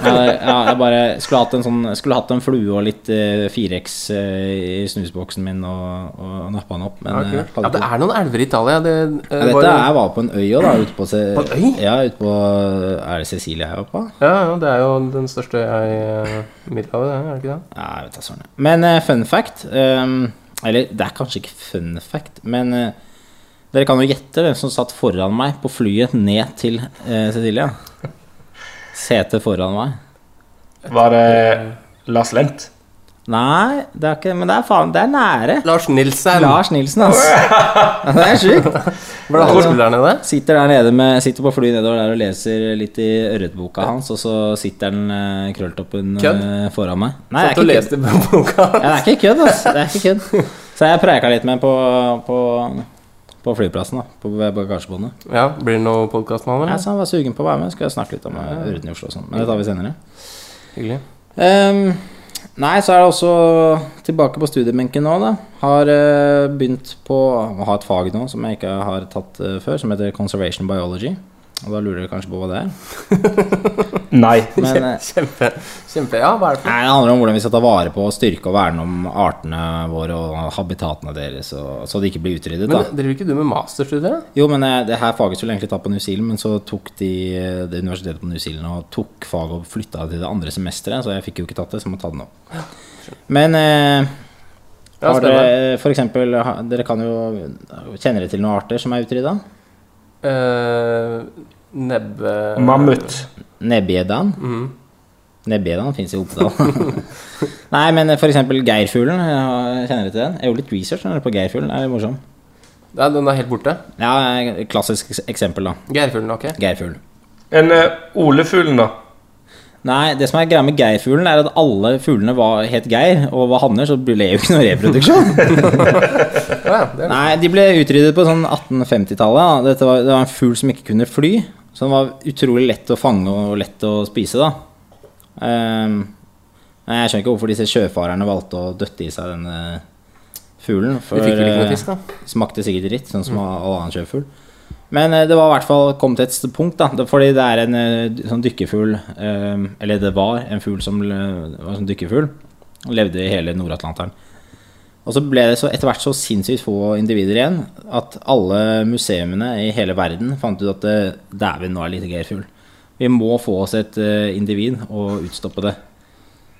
ja, jeg bare skulle hatt en sånn Skulle hatt en flue og litt eh, 4X eh, i snusboksen min og, og nappa den opp. Men Ja, eh, ja, det er noen elver i Italia. Det, ja, var- jeg var på en øy òg, da. Ute på, Se På øy? Ja, ut på Er det Cecilie jeg var på? ja, ja, det er jo den største øya i Middelhavet, er det ikke det? Ja, jeg vet da søren. Men fun fact um, Eller det er kanskje ikke fun fact, men eh, dere kan jo gjette hvem som satt foran meg på flyet ned til eh, Cecilia. Setet foran meg. Var det Lars Lent? Nei, det er ikke Men det er faen, det er nære. Lars Nilsen! Lars Nilsen, altså. Det er sjukt. Altså, der? Sitter der nede med Sitter på flyet nedover der og leser litt i ørretboka hans, og så sitter han uh, krølltoppen Kødd? eh, foran meg. Nei, det er ikke kødd. Ja, det er ikke kødd, altså. Det er ikke kødd. Så jeg preika litt med på, på, på flyplassen, da. På bagasjebåndet. Ja, Blir det noe podkast med han, Ja, så han var sugen på å være med. Skal jeg snakke litt om eh, ørreten i Oslo og sånn. Men det tar vi senere. Hyggelig. Ehm, nei, så er det også tilbake på studiebenken nå, da. Har eh, begynt på å ha et fag nå som jeg ikke har tatt eh, før, som heter Conservation Biology. Og da lurer dere kanskje på hva det er. Nei. Men eh, Kjempe, kjempe Ja, hva er det for Nei, Det handler om hvordan vi skal ta vare på, styrke og verne om artene våre og habitatene deres, og, så de ikke blir utryddet. da Men driver ikke du med masterstudier? da? Jo, men eh, det her faget skulle egentlig ta på New Zealand, men så tok de eh, det universitetet på New Zealand og tok faget og flytta det til det andre semesteret, så jeg fikk jo ikke tatt det, så jeg må ta det nå. Men eh, har dere for eksempel Dere kan jo Kjenner dere til noen arter som er utrydda? Eh, nebbe... Mammut. Nebbgjeddaen? Mm. Nebbgjeddaen fins i Oppdal. Nei, men eksempel geirfuglen. Kjenner du til den? Jeg gjorde litt research på geirfuglen. Det er litt morsom. Ja, den er helt borte. Ja, klassisk eksempel, da. Geirfuglen, ok. Geirfugl. En uh, olefuglen, da. Nei, det som er greia med geirfuglen, er at alle fuglene var, het Geir og var hanner, så ble det jo ikke noe reproduksjon. Ja, Nei, de ble utryddet på sånn 1850-tallet. da. Dette var, det var en fugl som ikke kunne fly, så den var utrolig lett å fange og lett å spise, da. Um, jeg skjønner ikke hvorfor disse sjøfarerne valgte å døtte i seg denne fuglen. For det fikk vel ikke noe eh, fisk, da? smakte sikkert dritt, sånn som all annen sjøfugl. Men eh, det var i hvert fall kommet til et punkt, da. Fordi det er en eh, sånn dykkerfugl eh, Eller det var en fugl som var sånn dykkerfugl. og Levde i hele Nord-Atlanteren. Og så ble det så etter hvert så sinnssykt få individer igjen at alle museumene i hele verden fant ut at dæven, nå er det lite geirfugl. Vi må få oss et individ og utstoppe det.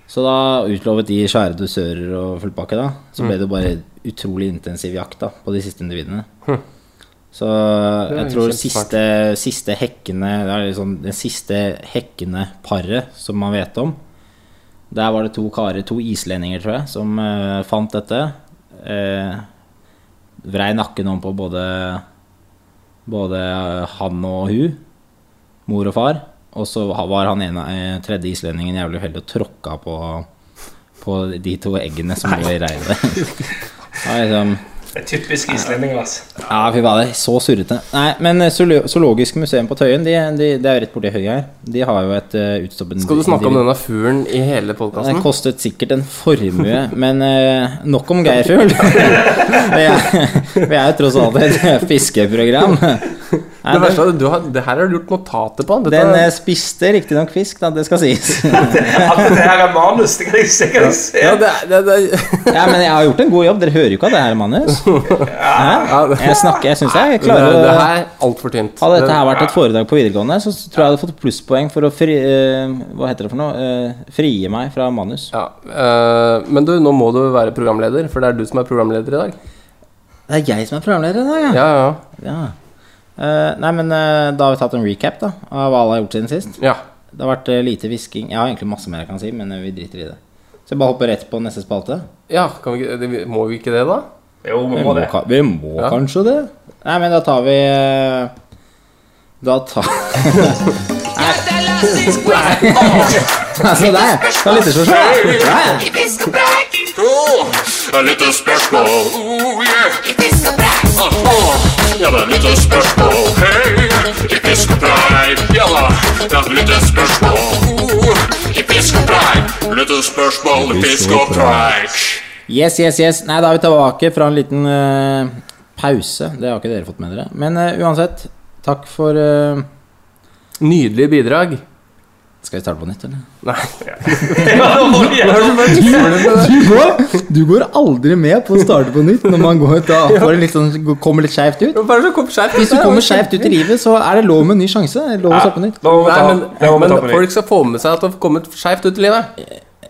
Så da utlovet de svære dusører og fullpakke, da. Så ble det bare utrolig intensiv jakt da, på de siste individene. Så jeg tror siste, siste hekkende Det er liksom det siste hekkende paret som man vet om. Der var det to karer, to islendinger, tror jeg, som uh, fant dette. Uh, vrei nakken om på både Både han og hun, mor og far. Og så var han ene eh, tredje islendingen jævlig uheldig og tråkka på, på de to eggene som lå i reiret. Liksom Det er typisk islendinger, altså. ja, fy fader. Så surrete. Nei, men eh, Zoologisk museum på Tøyen, de, de, det er jo rett borti høyre her. De har jo et uh, utstoppet Skal du snakke om denne fuglen i hele Den kostet sikkert en formue, men uh, nok om geirfugl. vi, er, vi er jo tross alt et fiskeprogram. Nei, Det verste er at du har, det her har du gjort notater på. Dette, den eh, spiste riktignok fisk, da, det skal sies. At det her er manus, det kan jeg, det kan jeg se. ja, det, det, det, Ja, men jeg har gjort en god jobb. Dere hører jo ikke at det her er manus. Ja. Jeg snakker, jeg syns jeg det, klarer det å her er altfor tynt. Hadde dette her vært et foredrag på videregående, så tror jeg jeg hadde fått plusspoeng for å fri, eh, Hva heter det for noe? Eh, frie meg fra manus. Ja, Men du, nå må du være programleder, for det er du som er programleder i dag. Det er jeg som er programleder i dag, ja. Ja, ja, ja. Eh, nei, men uh, da har vi tatt en recap da av hva alle har gjort siden sist. ja. Det har vært uh, lite hvisking. Jeg har egentlig masse mer jeg kan si, men vi driter i det. Så jeg bare hopper rett på neste spalte. ja kan vi, det, må vi ikke det, da? Jo, vi Vi må må, det. ka- vi må Ja. kanskje det. Nei, men da tar vi Da tar Altså, det er er lytterspørsmål. Ja, ja. Et lite spørsmål. Oh, yeah. Ja, det er et lite spørsmål. Hei, i pisk og preik. Ja da, det er et lite spørsmål. Oh, I pisk og preik. Spørsmål i pisk og preik. Yes, yes, yes. Nei, da er vi tilbake fra en liten uh, pause. Det har ikke dere fått med dere. Men uh, uansett, takk for uh, Nydelig bidrag. Skal vi starte på nytt, eller? Nei. Du går, du går aldri med på å starte på nytt når man går, da får litt sånn, kommer litt skeivt ut. Hvis du kommer skeivt ut i livet, så er det lov med en ny sjanse. Lov å starte på nytt. Nei, men, men folk skal få med seg at du har kommet skeivt ut i livet.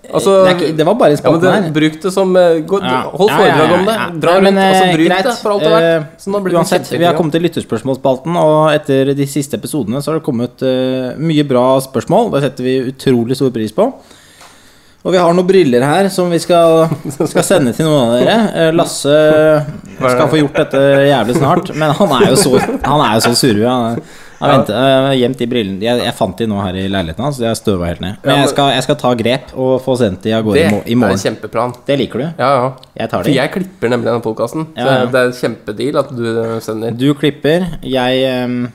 Altså, Det, er ikke, det var bare en spalten det, her. Bruk det som eh, gå, Ja. Hold Ja, ja, foredrag ja, om det. ja. Dra Nei, rundt, men, og så eh, bruk greit. det for alt det er Eh, verdt. Det Uansett, vi har kommet til lytterspørsmålsspalten, og etter de siste episodene så har det kommet uh, mye bra spørsmål. Det setter vi utrolig stor pris på. Og vi har noen briller her som vi skal, skal sende til noen av dere. Eh, Lasse skal få gjort dette jævlig snart, men han er jo så, han er jo så surre. Han venter, jeg gjemt de brillene jeg, jeg fant de nå her i leiligheten hans, jeg støva helt ned. Men jeg skal, jeg skal ta grep og få sendt de av gårde i morgen. Det er kjempeplan. Det liker du? Ja, ja. Jeg tar For jeg klipper nemlig denne podkasten. Ja, ja. det er en kjempedeal at du eh, sender. Du klipper, jeg,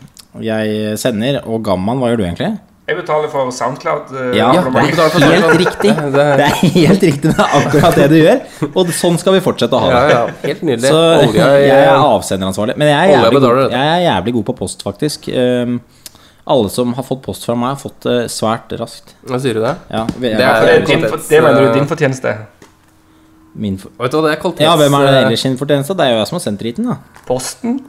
jeg sender, og Gamman, hva gjør du egentlig? Jeg betaler for Soundcloud. eh, Ja, abonnement. det er helt riktig. Det Det er helt riktig, det er akkurat det du gjør. Og sånn skal vi fortsette å ha det. ja. Helt nydelig. Så Olje, jeg er avsenderansvarlig. Men jeg er, jævlig betaler god, jeg er jævlig god på post, faktisk. Um, alle som har fått post fra meg, har fått det svært raskt. Hva sier du det? Ja, vi- Det Det, er- er din, det mener du din fortjeneste. min for Vet du hva, det er kvalitets... ja, hvem er det ellers sin fortjeneste? Det er jo jeg som har sendt driten, da. Posten?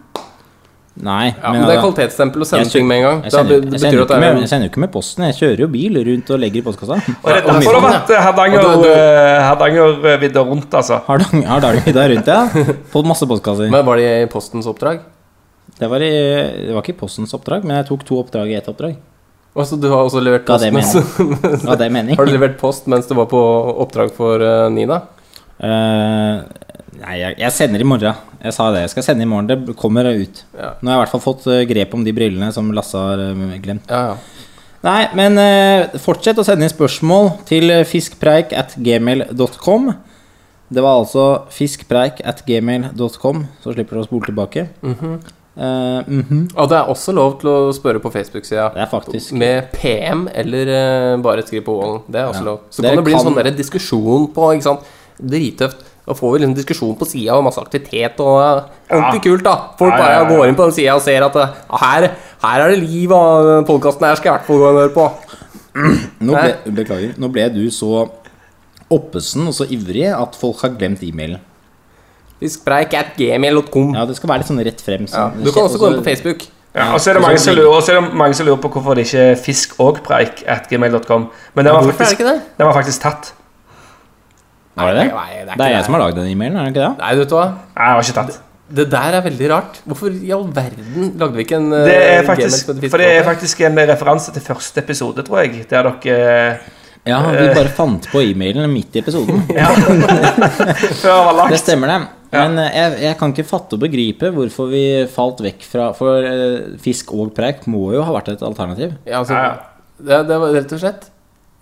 Nei, Ja, men det er kvalitetsstempel å sende Jeg ting med en gang. jeg sender, jeg, sender at det er med, jeg sender jo ikke med posten. Jeg kjører jo bil rundt og legger i postkassa. Og det er derfor det har vært eh, Og eh, Hardangervidda rundt, altså. Hardangervidda rundt, ja. På masse postkasser. Men var det i postens oppdrag? Det var, i, det var ikke postens oppdrag, men jeg tok to oppdrag i ett oppdrag. Altså, du har også levert post mens? Har du levert post mens du var på oppdrag for eh, Nina? Eh, nei, jeg, jeg sender i morgen. Jeg sa det. Jeg skal sende i morgen. Det kommer ut. Ja. Nå har jeg i hvert fall fått eh, grep om de brillene som Lasse har eh, glemt. Ja, ja. Nei, men eh, fortsett å sende inn spørsmål til eh, fiskpreik at gmail.com. Det var altså fiskpreik at gmail.com, så slipper du å spole tilbake. Eh, mhm. Og det er også lov til å spørre på Facebook-sida. Med PM eller uh, bare skriv på wallen. Det er også Ja. lov. Så Dere kan det bli en sånn der diskusjon på ikke sant? Drittøft. Da får vi liksom diskusjon på sida og masse aktivitet og ordentlig Ordentlig kult, da. Folk Ja, ja, bare ja, ja. går inn på den sida og ser at eh, her, her er det liv, og podkasten her skal jeg i hvert fall gå og høre på. nå ble, Beklager. Nå ble du så oppesen og så ivrig at folk har glemt e-mailen. Fiskpreik at gmail.com. Ja, det skal være litt sånn rett frem. Ja, sånn- du kan også gå inn på Facebook. Ja, og så er det mange som lurer, og så er det mange som lurer på hvorfor det ikke er fisk og preik at gmail.com. Men den var, faktisk, den var faktisk tatt. Var det det? Nei, det er Det er jeg det. som har lagd den e-mailen, er det ikke det? Nei, vet du hva? Nei, jeg har ikke tatt. Det der er veldig rart. Hvorfor i all verden lagde vi ikke en eh, Det er faktisk, som for det er faktisk en referanse til første episode, tror jeg. Der dere Ja, vi bare fant på e-mailen midt i episoden. ja, Før var Det stemmer, det. Men eh, jeg, jeg kan ikke fatte og begripe hvorfor vi falt vekk fra For eh, fisk og preik må jo ha vært et alternativ. Ja, altså, Ja, ja. Det, det var rett og slett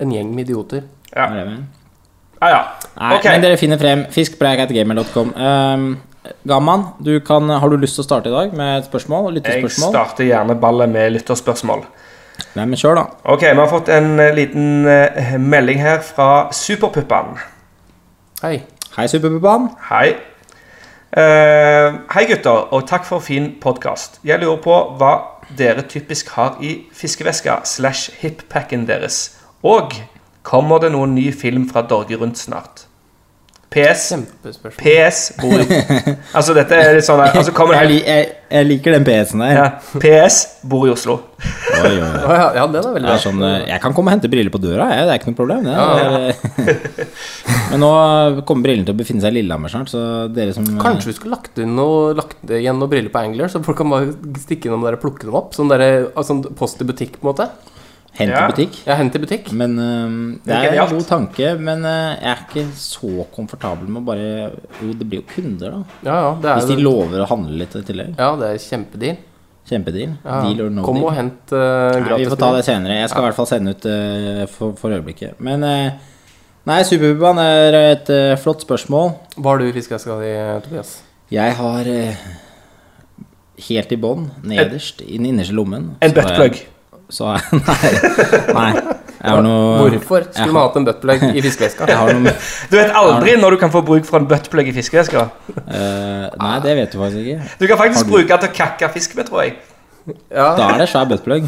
en gjeng med idioter. Ja, Ja. Nei, okay. men dere finner frem fiskpreik.gamer.com. Um, Gamman, du kan, har du lyst til å starte i dag med et spørsmål? Jeg starter gjerne ballet med lytterspørsmål. Nei, men kjør, da. Ok, vi har fått en eh, liten eh, melding her fra Superpuppan. Hei. Hei, Superpuppan. Hei. Uh, hei gutter, og takk for fin podkast. Jeg lurer på hva dere typisk har i fiskeveska slash hippacken deres. Og kommer det noen ny film fra Dorge Rundt snart? PS. PS bor i Altså, dette er litt sånn Altså, Jeg, jeg, jeg liker den PS-en der. ja, PS bor i Oslo. Oi, oi, oi. Ja, ja, den er veldig er bra. sånn, jeg kan komme og hente briller på døra, jeg. Det er ikke noe problem. Det. Ja, Men nå kommer brillene til å befinne seg i Lillehammer snart, så dere som Kanskje vi skulle lagt, inn noe, lagt igjen noen briller på Angler, så folk kan bare stikke innom der og plukke dem opp? Sånn, der, sånn post i butikk, på en måte? Hent i Ja. butikk. Ja, hent i butikk. Men eh, det Det er er en god tanke. Men eh, jeg er ikke så komfortabel med å bare Jo, det blir jo kunder, da. Ja, ja, det Hvis de det. lover å handle litt i tillegg. ja, det er kjempedeal. Kjempedeal. Ja. Deal or no Kom deal. og hent uh, Nei, vi får ta det senere. Jeg skal i hvert fall sende ut uh, for, for øyeblikket. Men uh, Nei, Superpubaen er et uh, flott spørsmål. Hva har du i fiskeeska di, Tobias? Jeg har uh, helt i bånn, nederst, i den innerste lommen En buttplug. Så Nei. nei jeg har noe Hvorfor skulle man hatt en buttplug i fiskeveska? Jeg har noe Du vet aldri når du kan få bruk for en buttplug i fiskeveska. Uh, Nei, det vet du faktisk ikke. Du kan faktisk du- bruke den til å kakke fisk med, tror jeg. Ja, Da er det svær buttplug.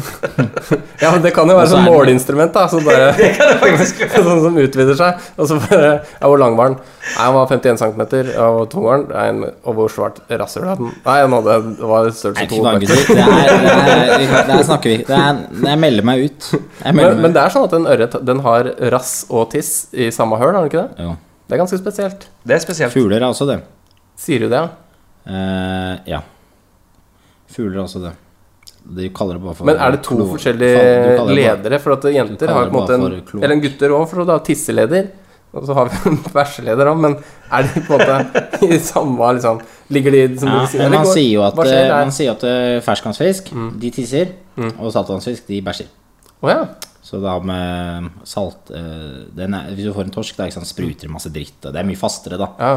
ja men det kan jo være så sånn det- måleinstrument, da. Sånn, bare, sånn som utvider seg. Og så bare Ja, hvor lang var den? Nei, den var 51 cm. Og tung var den? Og hvor svart rasshøl hadde den? Nei, den hadde det var størrelse to. Det det vi kan- det er snakker vi det er, Jeg melder meg ut. Jeg melder Men, men meg men, det er sånn at en ørret den har rass og tiss i samme høl, har den ikke det? Jo. Det er ganske spesielt. Det er spesielt. Fugler er også det. Sier du det, ja? Uh, ja. Fugler er også det. De kaller det bare for Men er det to klo- forskjellige Faen, ledere? For at jenter har på en måte en. Eller en gutter òg, for da tisseleder. Og så har vi en bæsjeleder òg, men er de på en måte i samme liksom Ligger de som Ja, sier? man går- sier jo at, eh, man sier at eh, ferskvannsfisk Mm. de tisser, og saltvannsfisk de bæsjer. Oh, ja. Så da med salt eh, den er, Hvis du får en torsk, da sant, spruter det masse dritt. Og det er mye fastere da ja.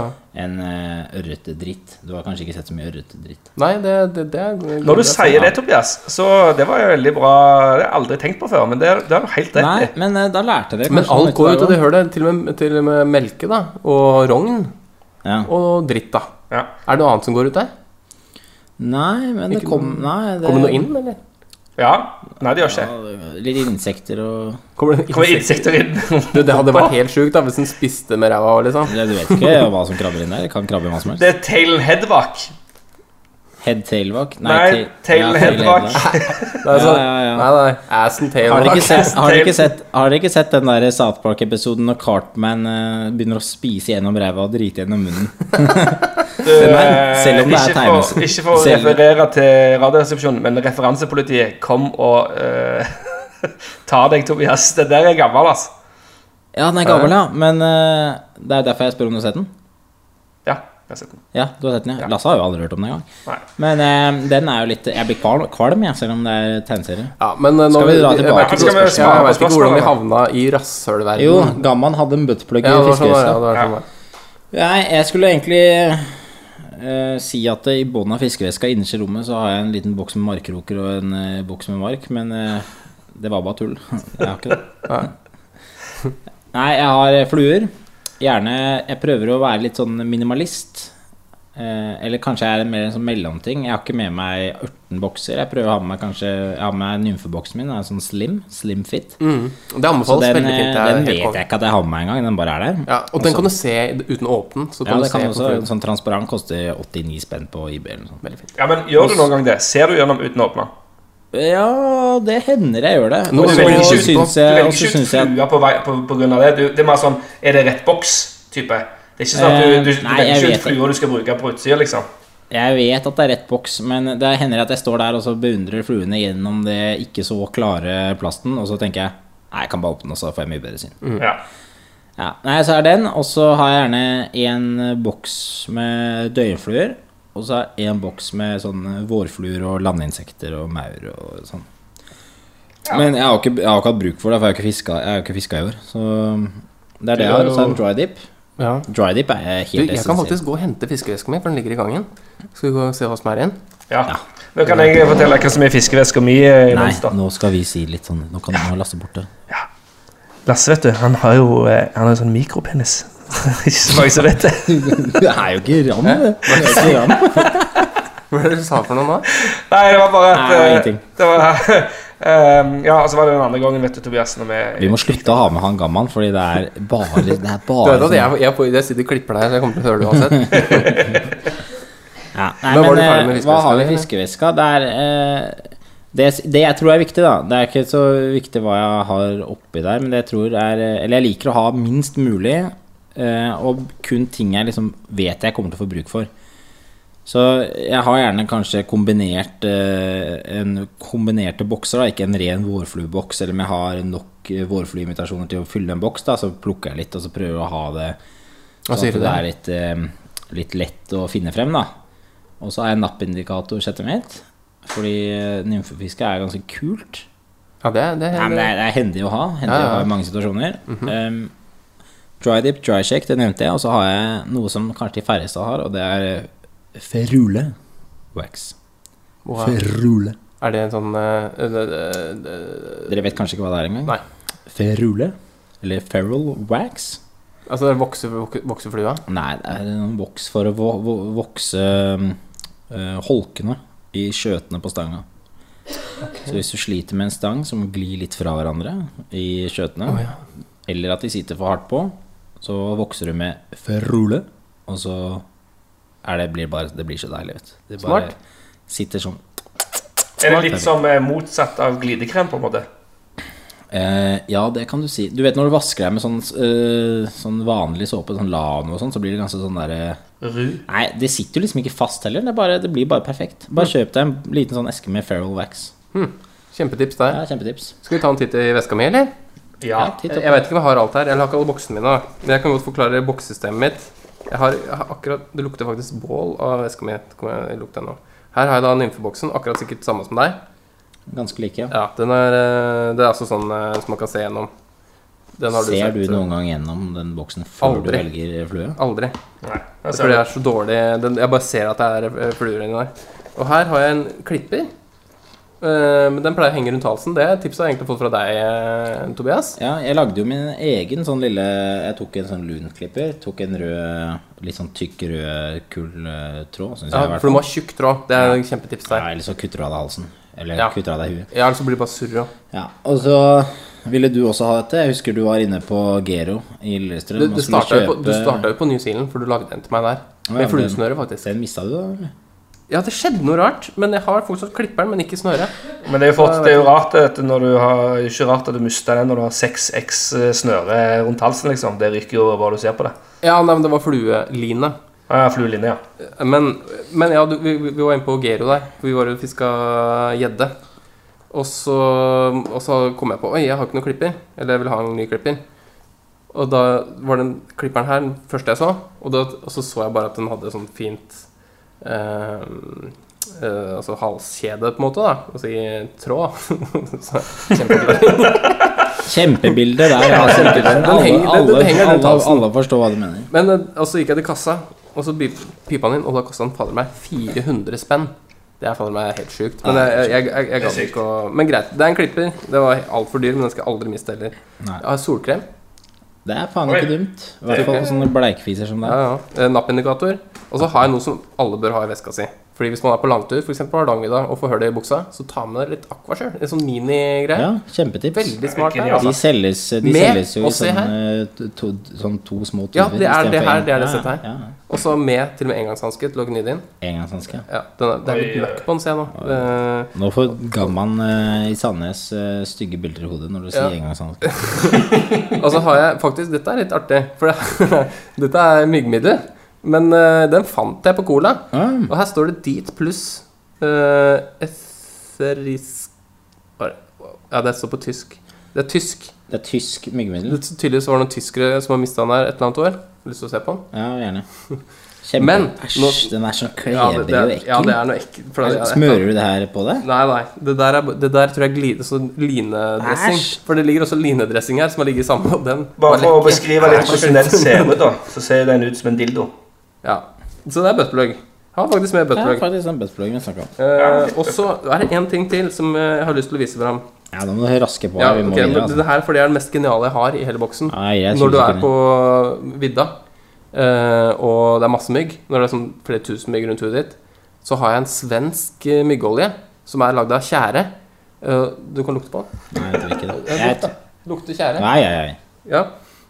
enn uh, ørretdritt. Du har kanskje ikke sett så mye ørretdritt. Nei, det, det, det er Når du sier det, Tobias, så det var jo veldig bra Det har jeg aldri tenkt på før, men det, det er du helt rett Nei, men eh, da lærte dere Men kanskje noe alt går ut av det hølet. Til og med, til og med melke, da. Og rogn. Ja. Og dritt, da. Ja. Er det noe annet som går ut der? Nei, men det Ikke kom Nei, det Kommer det noe inn, eller? Ja. Nei, det gjør ikke. Ja, Litt insekter og Kommer det Kommer insekter inn. Du, det hadde vært helt sjukt da hvis den spiste med ræva liksom. Du vet ikke hva som krabber inn der. Det kan krabbe hva som helst. Det er tailen headback. Head tailwalk? Nei, tail headback. Er sånn, ja, ja. Nei, nei. Ass and tail. Har dere ikke ikke ikke sett den der South Park-episoden når Cartman uh, begynner å spise gjennom ræva og drite gjennom munnen? Du, Men selv om det er tegnes- ikke for å referere til Radioresepsjonen, men referansepolitiet kom og uh, tar deg, Tobias. Det der er gammel, altså. Ja, den er gammel, ja. Men uh, det er derfor jeg spør om du har sett den. Ja, jeg har sett den. Ja, du har sett den, ja. Lasse har jo aldri hørt om den engang. Men eh, den er jo litt Jeg blir kvalm, kvalm jeg, selv om det er tegneserie. Ja, men eh, nå, Skal vi dra tilbake til spørsmålet? Jeg vet ikke hvordan vi havna i rasshølverdenen. Jo, Gamman hadde en buttplug i ja, var sånn, ja, det var sånn. Nei, jeg skulle egentlig eh, si at i bunnen av fiskeveska innerst i rommet så har jeg en liten boks med markkroker og en eh, boks med mark, men eh, det var bare tull. Jeg har ikke det. Nei, jeg har fluer. Gjerne Jeg prøver å være litt sånn minimalist. Eh, eller kanskje jeg er mer en sånn mellomting. Jeg har ikke med meg 18 bokser. Jeg prøver å ha med meg kanskje Jeg har med nymfeboksen min. Den er sånn slim. Slim fit. Mm. Det anbefales den, veldig fint. Den vet jeg ikke at jeg har med meg engang. Den bare er der. Ja, og den kan du se uten å åpne. Så Ja, det du kan se også, på en sånn transparent koster 89 spenn på eBay eller noe sånt. Veldig fint. Ja, men gjør du noen gang det? Ser du gjennom uten å åpne? Ja, det hender jeg gjør det. Nå Du velger ikke ut, du velger ikke ut syns jeg at flua på, vei, på, på grunn av det. Du, det er mer sånn Er det rett boks-type? Det er ikke sånn at du, du, du Eh, nei, velger ikke ut flua du skal bruke på utsida, liksom. Jeg vet at det er rett boks, men det hender at jeg står der og så beundrer fluene gjennom det ikke så klare plasten, og så tenker jeg Nei, jeg kan bare åpne, og så får jeg mye bedre syn. Ja. Ja, nei, så er den, og så har jeg gjerne en boks med døgnfluer, og så er en boks med sånne vårfluer og landinsekter og maur og sånn. Men jeg har, ikke, jeg har ikke hatt bruk for det, for jeg har ikke fiska, har ikke fiska i år. Så det er det jeg har. Og så er det dry dip. Ja. Dry dip er helt essensielt. jeg kan faktisk gå og hente fiskeveska mi, for den ligger i gangen. Skal vi gå og se hva som er igjen? ja. Nå kan jeg fortelle hva som er fiskeveska mi. eh, Nei, nå skal vi si litt sånn Nå kan du Lasse bort det. Lasse, vet du, han har jo eh, Han har jo sånn mikropenis. Ikke så mange som vet det. Det er jo ikke ram, det. Er ikke ram. Hva er det du sa for noe nå? Nei, det var bare at Nei, det. Det var eh, Ja, og så var det den andre gangen, vet du, Tobias, når vi Vi må slutte å ha med han gammel fordi det er bare Det er Du vet at sånn- jeg, jeg, jeg sitter og klipper deg, så jeg kommer til å høre det uansett. ja, Nei, Men var men eh, hva har vi i fiskeveska? Det er eh, det, det jeg tror er viktig, da Det er ikke så viktig hva jeg har oppi der, men det jeg tror er eh, Eller jeg liker å ha minst mulig, eh, og kun ting jeg liksom vet jeg kommer til å få bruk for. Så jeg har gjerne kanskje kombinert eh, en kombinerte bokser, da, ikke en ren vårflueboks. Eller om jeg har nok eh, vårflueinvitasjoner til å fylle en boks, da, så plukker jeg litt og så prøver å ha det sånn at det er litt, eh, litt lett å finne frem. da Og så har jeg nappindikator settet mitt. Fordi eh, nymfefiske er ganske kult. Ja, det, det, Nei, det, er, det er hendig å ha. Hendig Ja, ja. å ha i mange situasjoner. Mm -hmm. dip, dry shake, det nevnte jeg. Og så har jeg noe som kanskje de færreste har, og det er ferule wax. Wow. Ferule. Er det en sånn uh, uh, uh, det, Dere vet kanskje ikke hva det er engang? Nei. Ferule? Eller feral wax? Altså det er vokse, vok- vokseflua? Nei, det er en voks for å vo vo vokse eh, holkene i skjøtene på stanga. Så hvis du sliter med en stang som glir litt fra hverandre i skjøtene, eller at de sitter for hardt på, så vokser du med ferule, og så er det, blir bare, det blir så deilig, vet du. Det bare Smart. sitter sånn Er det litt som eh, motsatt av glidekrem, på en måte? Eh, ja, det kan du si. Du vet når du vasker deg med sånn, eh, sånn vanlig såpe, sånn Lano og sånn, så blir det ganske sånn derre Ru? Nei, det sitter jo liksom ikke fast heller. Det, bare, det blir bare perfekt. Bare kjøp deg en liten sånn eske med Feral Wax. Kjempetips der. Ja, kjempetips. Skal vi ta en titt i veska mi, eller? Ja. Jeg, jeg vet ikke om jeg har alt her. Jeg har ikke alle boksene mine. Men jeg kan godt forklare boksesystemet mitt. Jeg har, jeg har akkurat, Det lukter faktisk bål av veska mi. Det jeg. Her har jeg da nymfeboksen. Akkurat sikkert samme som deg. Ganske like, ja. Ja, den er, eh, Det er altså sånn eh, som man kan se gjennom. Den har Ser du sett, eh, noen gang gjennom den boksen før Aldri. du velger flue? Aldri. Nei. Fordi jeg er så dårlig den, Jeg bare ser at det er fluer inni der. Og her har jeg en klipper. Eh, men den pleier å henge rundt halsen. Det tipset har jeg egentlig fått fra deg, eh, Tobias. Ja, jeg lagde jo min egen sånn lille Jeg tok en sånn lunklipper. Tok en rød, litt sånn tykk rød, kull eh, tråd, syns jeg. Ja, for du må ha tjukk tråd. Det er et kjempetips der. Ja. Eller så kutter du av deg halsen. Eller Ja. kutter av deg huet. Ja, eller så blir det bare surra. Ja, og så ville du også ha dette. Jeg husker du var inne på Gero i Lillestrøm. Du, du starta jo på, på New Zealand, for du lagde en til meg der. Med ja, fluesnøre, faktisk. Den mista du, da? Ja, det skjedde noe rart, men jeg har fortsatt klipperen, men ikke snøret. Men det er jo, fort, det er jo rart at når du har, ikke rart at du mister den når du har 6X snøre rundt halsen, liksom. Det ryker jo hva du ser på det. Ja, nei, men det var flueline. Ja, flueline, ja. Men, men ja, du, vi, vi var inne på Gero der. Vi var og fiska gjedde. Og så, og så kom jeg på Oi, jeg har ikke noen klipper. Eller jeg vil ha en ny klipper. Og da var den klipperen her den første jeg så. Og, da, og så så jeg bare at den hadde sånn fint eh, eh, Altså halskjede, på en måte. da Altså i tråd. Kjempebilde der. Ja, kjempebilde. Den Alle, henger- alle, den henger rundt alle, alle forstår hva du mener. Men eh, så gikk jeg til kassa, og så pip- pipa han inn, og da kosta han fader meg 400 spenn. Det er fader meg helt sjukt. Men jeg, jeg, jeg, jeg gadd ikke å Men greit. Det er en klipper. Det var altfor dyr, men den skal jeg aldri miste heller. Jeg har solkrem. Det er faen ikke dumt. I hvert fall sånne bleikfiser som Ja, deg. ja. ja. Nappindikator. Og så har jeg noe som alle bør ha i veska si. Fordi hvis man er på langtur, f.eks. på Hardangervidda, og får hull i buksa, så ta med deg litt Aquasure. En sånn minigreie. Ja, kjempetips. Veldig smart. Her, Genialt. De altså. selges, de Med, selges jo i sånne to, sånn to små Ja, det er det her, det er det settet her. Ja, ja. Og så med til og med engangshanske til å gni det inn. Engangshanske. Ja, den er, det er litt møkk på den, ser jeg nå. Eh, Nå får gammaen uh, i Sandnes uh, stygge bilder i hodet når du sier Ja. engangshanske. Og så har jeg faktisk Dette er litt artig, for dette er myggmiddel. Men uh, den fant jeg på Cola. Mm. Og her står det dit pluss uh, etherisk Ja, det står på tysk. Det er tysk. det er tysk myggmiddel. Det, tydeligvis var det noen tyskere som har mista den her et eller annet år. Lyst til å se på den? Ja, gjerne. Kjempe. Men, Æsj, den er sånn Ja, klebrig det, det, og ekkel. ja, det er noe ekkelt. for det er- Smører du det her på det? Nei, nei. Det der, er, det der tror jeg glider sånn linedressing. Æsj. For det ligger også linedressing her, som har ligget sammen med den. Bare for å beskrive litt hvordan den ser ut, da, så ser den ut som en dildo. Ja. Så det er buttplug. Har faktisk med buttplug. faktisk den buttpluggen vi snakket om. Eh, og så er det én ting til som eh, jeg har lyst til å vise fram. Ja, da må du raske på. Ja, vi må okay, videre, altså. Det her for det er det mest geniale jeg har i hele boksen. Nei, Når du er på vidda, eh, og det er masse mygg, når det er sånn flere tusen mygg rundt huet ditt, så har jeg en svensk eh, myggolje som er lagd av tjære. Eh, du kan lukte på den. Nei, jeg tror ikke det. Jeg, lukt. Lukter tjære. nei, nei, nei. Ja.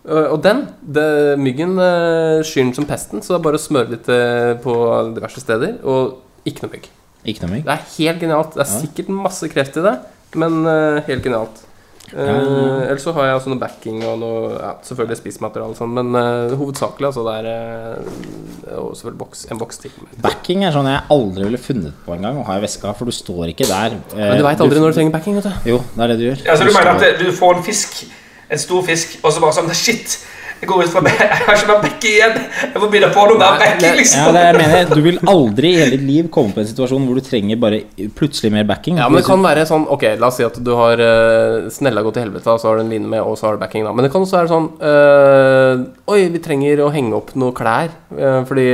Eh, Og den, det, myggen eh, skyr den som pesten, så det er bare å smøre litt eh, på diverse steder. Og ikke noe mygg. Ikke noe mygg. Det er helt genialt. Det er Ja. sikkert masse kreft i det, men eh, helt genialt. Uh, Ja. Ellers så har jeg også noe backing og noe ja, selvfølgelig spisemateriale og sånn, men uh, hovedsakelig altså det er uh, Og selvfølgelig boks, en boks til. Backing er sånn jeg aldri ville funnet på en gang å ha i veska, for du står ikke der. Men du veit aldri når du trenger backing, vet du. Jo, det er det du gjør. Ja, så du Du mener står- at du får en fisk, en stor fisk, og så bare sånn Shit! Jeg går ut fra meg. Jeg har ikke mer bekke igjen. Jeg må begynne på noe mer Ja, liksom. det er det jeg mener. Du vil aldri i hele ditt liv komme på en situasjon hvor du trenger bare plutselig mer backing. Ja, men det kan være sånn Ok, la oss si at du har uh, snella gått til helvete, og så har du en line med, og så har du backing, da. Men det kan også være sånn uh, Oi, vi trenger å henge opp noe klær uh, fordi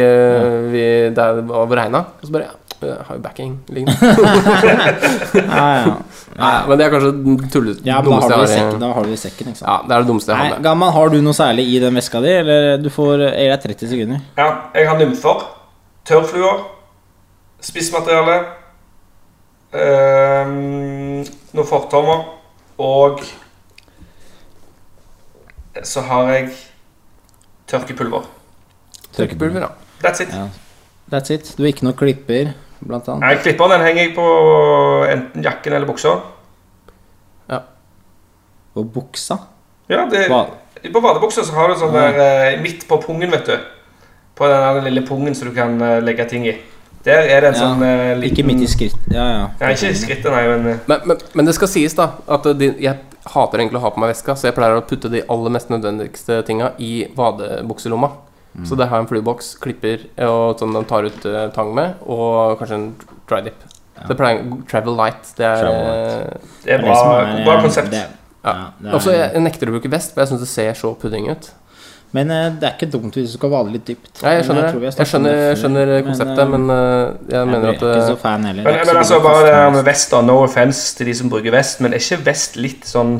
vi, det er over regna. Og så bare Ja, har jo backing liggende. Ja, ja. Nei, men det er kanskje tullet ja men da dummeste har, du i jeg har sekken, da har du i sekken, ikke sant. Ja, det er det dummeste jeg har med. Gammal, har du noe særlig i den veska di, eller du får Jeg det deg 30 sekunder. Ja, jeg har nymfer, tørrfluer, spissmateriale, øh, noen fortommer, og så har jeg tørkepulver. Tørkepulver, ja. That's it. Ja. That's it. Du har ikke noe klipper, blant annet. Nei, klipperen den henger jeg på enten jakken eller buksa. Og buksa. Ja, det, på badebuksa så har du sånn der eh, midt på pungen, vet du. På den lille pungen som du kan eh, legge ting i. Der er det en Ja, sånn uh, liten Ikke midt i skritt. Ja, ja. Ja, ikke i skrittet, nei, men Men, men, men det skal sies, da, at de, jeg hater egentlig å ha på meg veska, så jeg pleier å putte de aller mest nødvendigste tinga i vadebukselomma. Mm. Så det har jeg en flyboks, klipper og sånn de tar ut uh, tang med, og kanskje en dry dip. Det pleier Travel light. Det er eh, det er bra, som er, bra eh, konsept. det- Ja. ja, Også, jeg, jeg nekter å bruke vest, for jeg syns det ser så pudding ut. Men uh, det er ikke dumt hvis du skal vade litt dypt. Ja, jeg skjønner tror vi Jeg skjønner, jeg skjønner konseptet, eh, men uh, jeg jeg mener er at ikke så fan heller. Men, men altså, bare det med vest, da. No offense til de som bruker vest, men er ikke vest litt sånn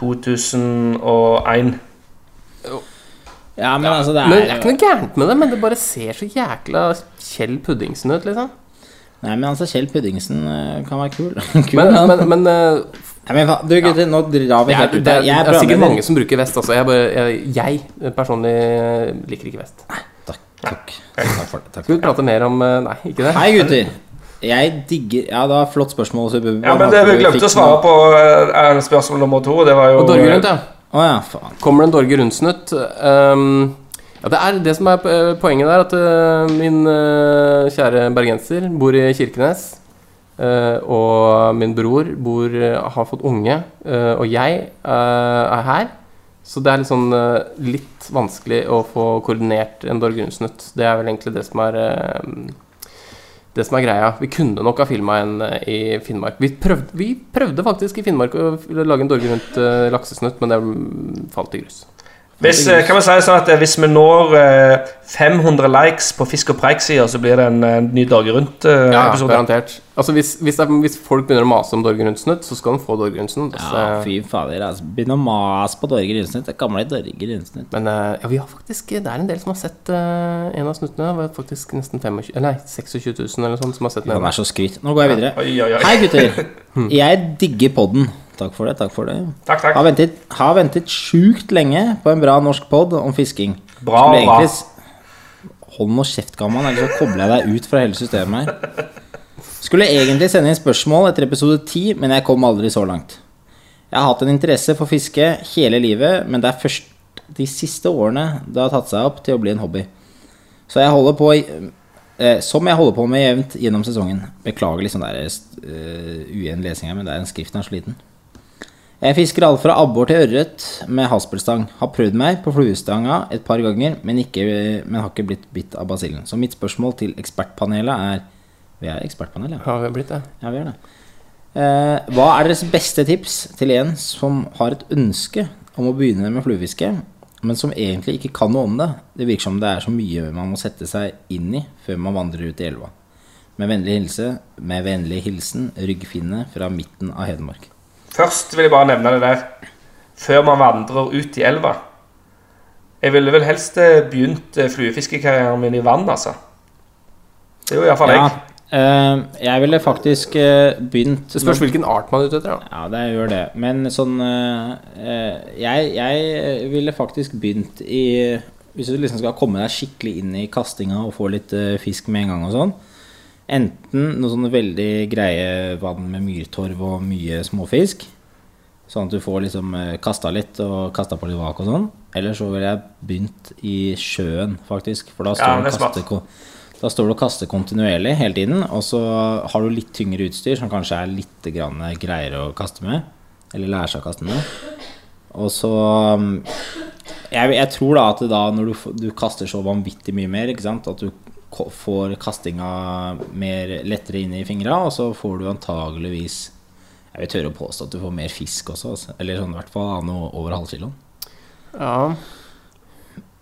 2001? Ja, men altså, det Men det er er ikke noe gærent med det, men det bare ser så jækla Kjell Puddingsen ut, liksom. Nei, men altså, Kjell Puddingsen eh, kan være kul. kul Men, men, men uh, Nei, men du gutter, nå drar vi er, helt ut det er, det er sikkert mange som bruker vest. Altså. Jeg, bare, jeg, jeg personlig liker ikke vest. Takk, takk. Takk for det. Takk Skal vi prate mer om eh, Nei, ikke det? Hei, gutter. Jeg digger Ja, det var et flott spørsmål. Så vi Ja, men det vi glemte å svare på er spørsmål nummer to. Det var jo Og Dorge Rundt, ja. Å ja, faen. Kommer det en Dorge Rundsnutt? Um, ja, det er det som er eh, poenget der, at uh, min uh, kjære bergenser bor i Kirkenes. Uh, og min bror bor, har fått unge, og jeg er her. Så det er litt sånn litt vanskelig å få koordinert en Dorge Rundsnutt. Det er vel egentlig det som er det som er greia. Vi kunne nok ha filma en eh, i Finnmark. Vi prøvde, vi prøvde faktisk i Finnmark å lage en Dorge rundt uh, laksesnutt, men det falt i grus. Hvis, eh, kan vi si sånn at eh, hvis vi når eh, 500 likes på Fisk og preik-sida, så blir det en, eh, ny Dorge Rundt-episode. garantert. Altså hvis, hvis, det er, hvis folk begynner å mase om Dorge Rundsnutt, så skal de få Dorge Rundsnutt. Altså. Ja, fy fader, altså. Begynn å mase på Dorge Rundsnutt. Det gamle Dorge Rundsnutt. Men eh, ja, vi har faktisk Det er en del som har sett uh, en av snuttene. Det var faktisk nesten 25, nei, 26 000 eller noe sånt som har sett den. Han er så skryt. Nå går jeg videre. Oi, oi, oi. Hei, gutter. Jeg digger podden. Takk for det. takk for det Takk, takk. Har ventet, har ventet sjukt lenge på en bra norsk pod om fisking. Bra, Skulle bra. egentlig Hold nå kjeft, gammel, ellers så kobler jeg deg ut fra hele systemet her. Skulle egentlig sende inn spørsmål etter episode 10, men jeg kom aldri så langt. Jeg har hatt en interesse for fiske hele livet, men det er først de siste årene det har tatt seg opp til å bli en hobby. Så jeg holder på eh, Som jeg holder på med jevnt gjennom sesongen. Beklager liksom det der uh, uen lesing her, men det er en skriften er så liten. Jeg fisker alt fra abbor til ørret med haspelstang. Har prøvd meg på fluestanga et par ganger, men, ikke, men har ikke blitt bitt av basillen. Så mitt spørsmål til ekspertpanelet er Vi er ekspertpanel, ja. Har vi blitt det? Ja, vi er det. Eh, hva er deres beste tips til en som har et ønske om å begynne med fluefiske, men som egentlig ikke kan noe om det? Det virker som det er så mye man må sette seg inn i før man vandrer ut i elva. Med vennlig hilse, med vennlig hilsen Ryggfinne fra midten av Hedmark. Først vil jeg bare nevne det der før man vandrer ut i elva. Jeg ville vel helst eh, begynt eh, fluefiskekarrieren min i vann, altså. Det er jo iallfall Ja, jeg. eh, jeg ville faktisk eh, begynt Det spørs hvilken art man er ute etter. da. Ja, det gjør det. Men sånn eh, eh, jeg, jeg ville faktisk begynt i Hvis du liksom skal komme deg skikkelig inn i kastinga og få litt fisk med en gang og sånn Enten noe sånn veldig greie vann med myrtorv og mye småfisk. Sånn at du får liksom kasta litt og kasta på litt vak og sånn. Eller så ville jeg begynt i sjøen, faktisk. For da står, ja, kaster, da står du og kaster kontinuerlig hele tiden. Og så har du litt tyngre utstyr som kanskje er litt greiere å kaste med. Eller lære seg å kaste med. Og så um, jeg, jeg tror da at da når du, du kaster så vanvittig mye mer, ikke sant, at du får kastinga mer lettere inn i fingra, og så får du antageligvis Jeg vil tørre å påstå at du får mer fisk også, altså. eller sånn i hvert fall noe over halvkiloen. Ja.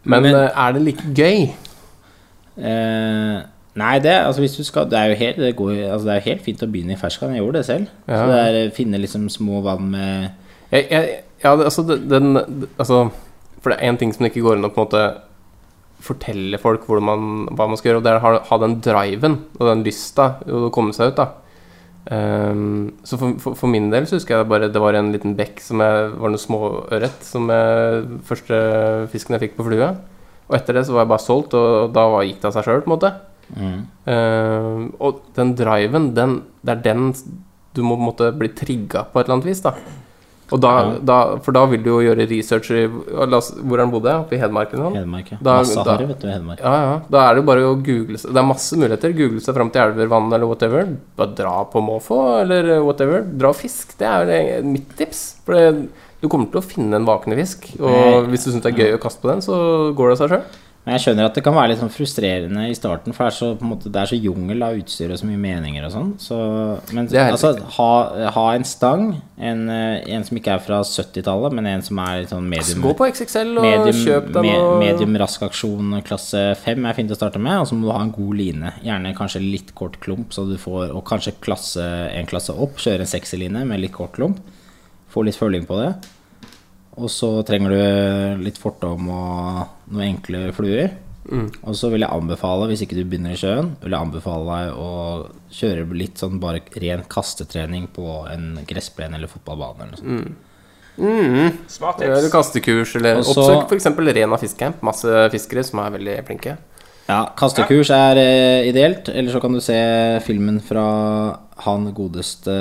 Men, Men- eh, er det like gøy? Eh, nei, det, altså hvis du skal, det er jo helt, det går, altså det er jo helt fint å begynne i ferskvann. Jeg gjorde det selv. Ja. Så det er finne liksom små vann med Jeg, jeg, ja, altså, den Altså, for det er én ting som det ikke går an å på en måte fortelle folk man, hva man skal gjøre, og det er å ha, ha den driven og den lysta å komme seg ut, da. Um, så for, for, for min del så husker jeg bare det var en liten bekk som jeg, var noe småørret som jeg, første fisken jeg fikk på flue. Og etter det så var jeg bare solgt, og da var, gikk det av seg sjøl, på en måte. mm. Um, og den driven, den, det er den du må måte bli trigga på et eller annet vis, da. Og da, Ja. da, for da vil du jo gjøre research i oss, Hvor han bodde? Oppe i Hedmark eller noe? Hedmark. Ja. Da- harry, vet du, Hedmark. Ja, ja. Da er det jo bare å google seg Det er masse muligheter. Google seg fram til elver, vann eller whatever. Bare dra på måfå eller whatever. Dra og fisk. Det er jo mitt tips. For det, du kommer til å finne en vakende fisk. Og hvis du syns det er gøy å kaste på den, så går det seg sjøl. Men jeg skjønner at det kan være litt sånn frustrerende i starten, for det er så, måte, det er så jungel av utstyr og så mye meninger og sånn. Så, men altså, ha, ha en stang, en, eh, en som ikke er fra 70-tallet, men en som er litt sånn medium Gå på XXL og Medium, kjøp deg me, medium rask aksjon klasse 5 er fint å starte med, og så må du ha en god line. Gjerne kanskje litt kort klump, så du får, og kanskje klasse, en klasse opp. Kjøre en sekserline med litt kort klump. Få litt føling på det. Og så trenger du litt fortom og noen enkle fluer. Og så vil jeg anbefale, hvis ikke du begynner i sjøen, vil jeg anbefale deg å kjøre litt sånn bare ren kastetrening på en gressplen eller fotballbane eller noe sånt. Mm, Smart Eller tips. kastekurs, eller Også, oppsøk f.eks. Rena fiskecamp. Masse fiskere som er veldig flinke. Ja, kastekurs er eh, ideelt. Eller så kan du se filmen fra han godeste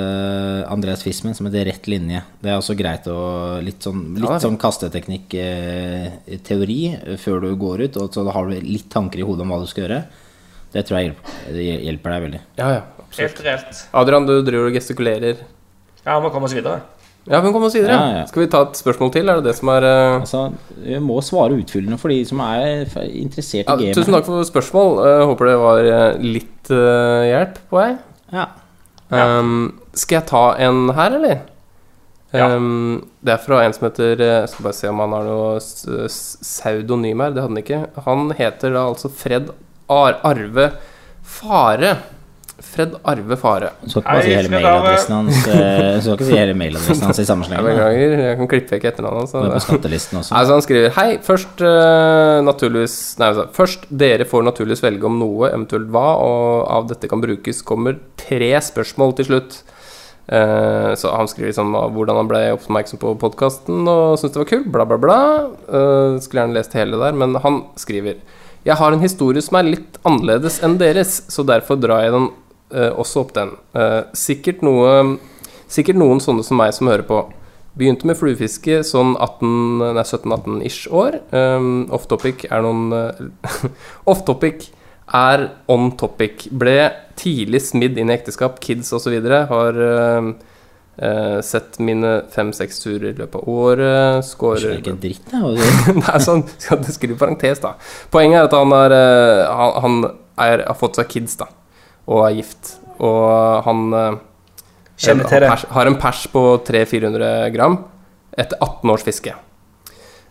Andreas Fismen som heter Rett linje. Det er også greit å Litt sånn, litt Ja, sånn kasteteknikk-teori før du går ut, og så har du litt tanker i hodet om hva du skal gjøre. Det tror jeg hjelper, det hjelper deg veldig. Ja, ja, absolutt. Helt reelt. Adrian, du driver og gestikulerer. Ja, må komme oss videre. Ja, men kom oss videre. Ja, ja. Skal vi ta et spørsmål til? Er det det som er uh... Altså, Vi må svare utfyllende for de som er interessert interessert ja, i gamet. Tusen takk for spørsmål. Uh, håper det var eh, litt uh, hjelp på vei. Ja. Um, skal jeg ta en her, eller? Um, det er fra en som heter eh, Jeg skal bare se om han har noe pseudonym her. Det hadde han ikke. Han heter da altså Fred Ar Arve Fare. Fred Arve Fare. Du skal ikke bare si hele mailadressen hans eh, Du skal ikke si hele mailadressen hans i samme Jeg sleng. beklager, jeg kan klippe vekk etternavnet hans. Altså. skattelisten også. Han skriver Hei, først uh, naturligvis Nei, altså, først Dere får naturligvis velge om noe, eventuelt hva, og av dette kan brukes, kommer tre spørsmål til slutt. Uh, så han skriver liksom hvordan han ble oppmerksom på podkasten og syntes det var kult, bla, bla, bla. Uh, skulle gjerne lest hele der, men han skriver Jeg har en historie som er litt annerledes enn deres, så derfor drar jeg den også opp den. Eh, sikkert noe Sikkert noen sånne som meg som hører på. Begynte med fluefiske sånn 17-18-ish år. Um, Off-topic er noen uh, Off-topic er on topic. Ble tidlig smidd inn i ekteskap, kids osv. Har uh, uh, sett mine fem-seks turer i løpet av året. Skjønner ikke dritt, da. Nei, sånn, skal skrive parentes, da. Poenget er at han, er, uh, han, han er, har fått seg kids, da. Og er gift. Og han eh, har pers, har en pers på 300-400 gram etter 18 års fiske.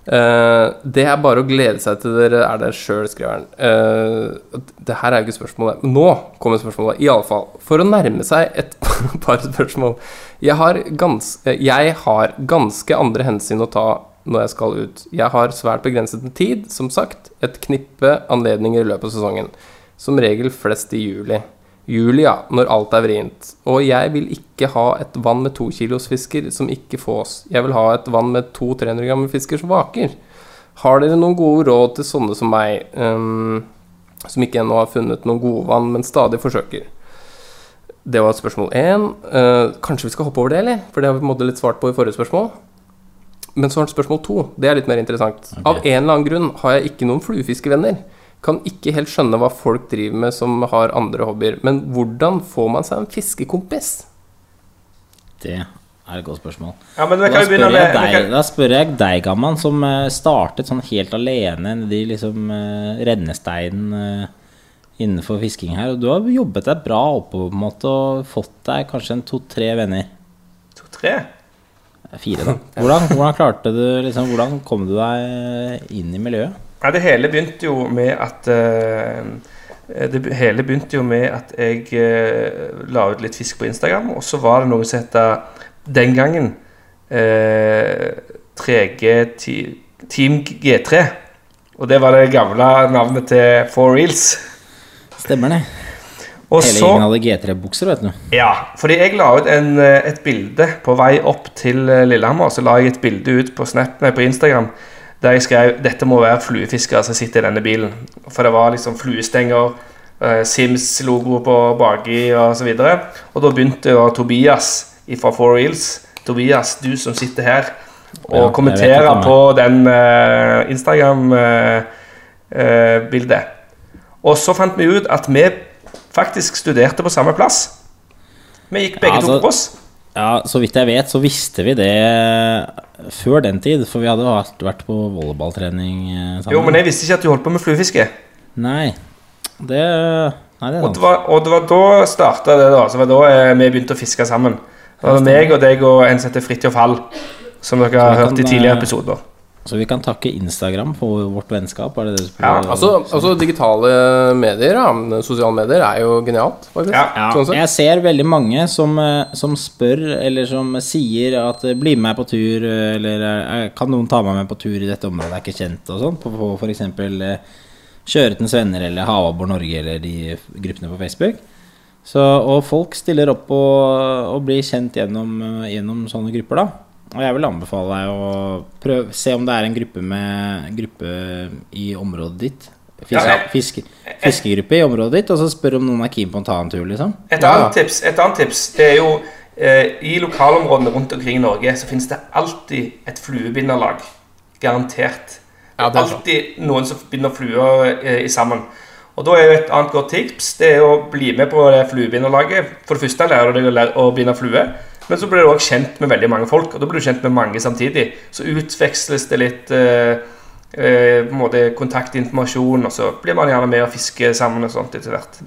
Uh, det er bare å glede seg til dere er der sjøl, skriver han. Uh, det her er jo ikke spørsmålet. Nå kommer spørsmålet. Iallfall. For å nærme seg et par spørsmål. Jeg har, gans, eh, jeg har ganske andre hensyn å ta når jeg skal ut. Jeg har svært begrenset med tid, som sagt. Et knippe anledninger i løpet av sesongen. Som regel flest i juli. Juli, ja, når alt er vrient. Og jeg vil ikke ha et vann med to kilos fisker som ikke fås. Jeg vil ha et vann med to 300 gram fisker som vaker. Har dere noen gode råd til sånne som meg, um, som ikke ennå har funnet noen gode vann, men stadig forsøker? Det var spørsmål én. Uh, kanskje vi skal hoppe over det, eller? For det har vi på en måte litt svart på i forrige spørsmål. Men så har spørsmål to. Det er litt mer interessant. Av en eller annen grunn har jeg ikke noen fluefiskevenner. Kan ikke helt skjønne hva folk driver med som har andre hobbyer. Men hvordan får man seg en fiskekompis? Det er et godt spørsmål. Ja, Da spør, jeg med deg, kan, da spør jeg deg, Gamman, som eh, startet sånn helt alene nedi liksom eh, rennesteinen eh, innenfor fisking her. Og du har jobbet deg bra oppover på en måte og fått deg kanskje en to-tre venner. to-tre. Fire, da. Hvordan, hvordan klarte du liksom, Hvordan kom du deg inn i miljøet? Ja, det hele begynte jo med at eh, Det hele begynte jo med at jeg eh, la ut litt fisk på Instagram, og så var det noe som het den gangen eh, 3G Ti- Team G3. Og det var det gamle navnet til Four Reels. Stemmer det. Og Hele gjengen hadde G3-bukser, vet du. Ja, fordi jeg la ut en, eh, et bilde på vei opp til eh, Lillehammer. Så la jeg et bilde ut på, Snap, nei, på Instagram der jeg skrev dette må være fluefiskere som sitter i denne bilen. For det var liksom fluestenger, eh, Sims-logo på baki og så. Og da begynte jo Tobias fra Four Wheels Tobias, du som sitter her, og ja, kommenterer på den uh, Instagram-bildet. og så fant vi ut at vi faktisk studerte på samme plass. Vi gikk begge Ja, to altså- på Voss. Ja, så vidt jeg vet, så visste vi det før den tid. For vi hadde vært, vært på volleyballtrening eh, sammen. Jo, men jeg visste ikke at du holdt på med fluefiske. Nei, det Nei, det er Og det var, og det var da starta det, da. Så var det var da eh, vi begynte å fiske sammen. Det var meg og deg og en som heter Fridtjof Hall, som dere har hørt i tidligere eh, episoder. Så vi kan takke Instagram for vårt vennskap? Er det det Ja, Altså, altså digitale medier, ja, sosiale medier, er jo genialt, faktisk. Ja. ja, Sånn jeg ser veldig mange som, eh, som spør, eller som sier at eh, 'bli med meg på tur', eh, eller 'kan noen ta meg med på tur i dette området, er ikke kjent', og sånn. På, på f.eks. Kjøretens venner eller Havabor Norge eller de gruppene på Facebook. Så, og folk stiller opp og, og blir kjent gjennom, gjennom sånne grupper, da. Og jeg vil anbefale deg å prøve se om det er en gruppe med gruppe i området ditt. Fiske, Ja, fiske, fiskegruppe i området ditt, og så spør om noen er keen på å ta en tur, liksom. Et Ja. annet tips, et annet tips det er jo eh, I lokalområdene rundt omkring i Norge så finnes det alltid et fluebinderlag. Garantert. Ja, det det er alltid noen som binder fluer eh, sammen. Og da er jo et annet godt tips Det er å bli med på det fluebinderlaget. For det første lærer du deg å, lære, å binde flue. Men så blir du også kjent med veldig mange folk, og da blir du kjent med mange samtidig. Så utveksles det litt eh, eh, på en måte kontaktinformasjon, og så blir man gjerne med og fisker sammen og sånt etter hvert.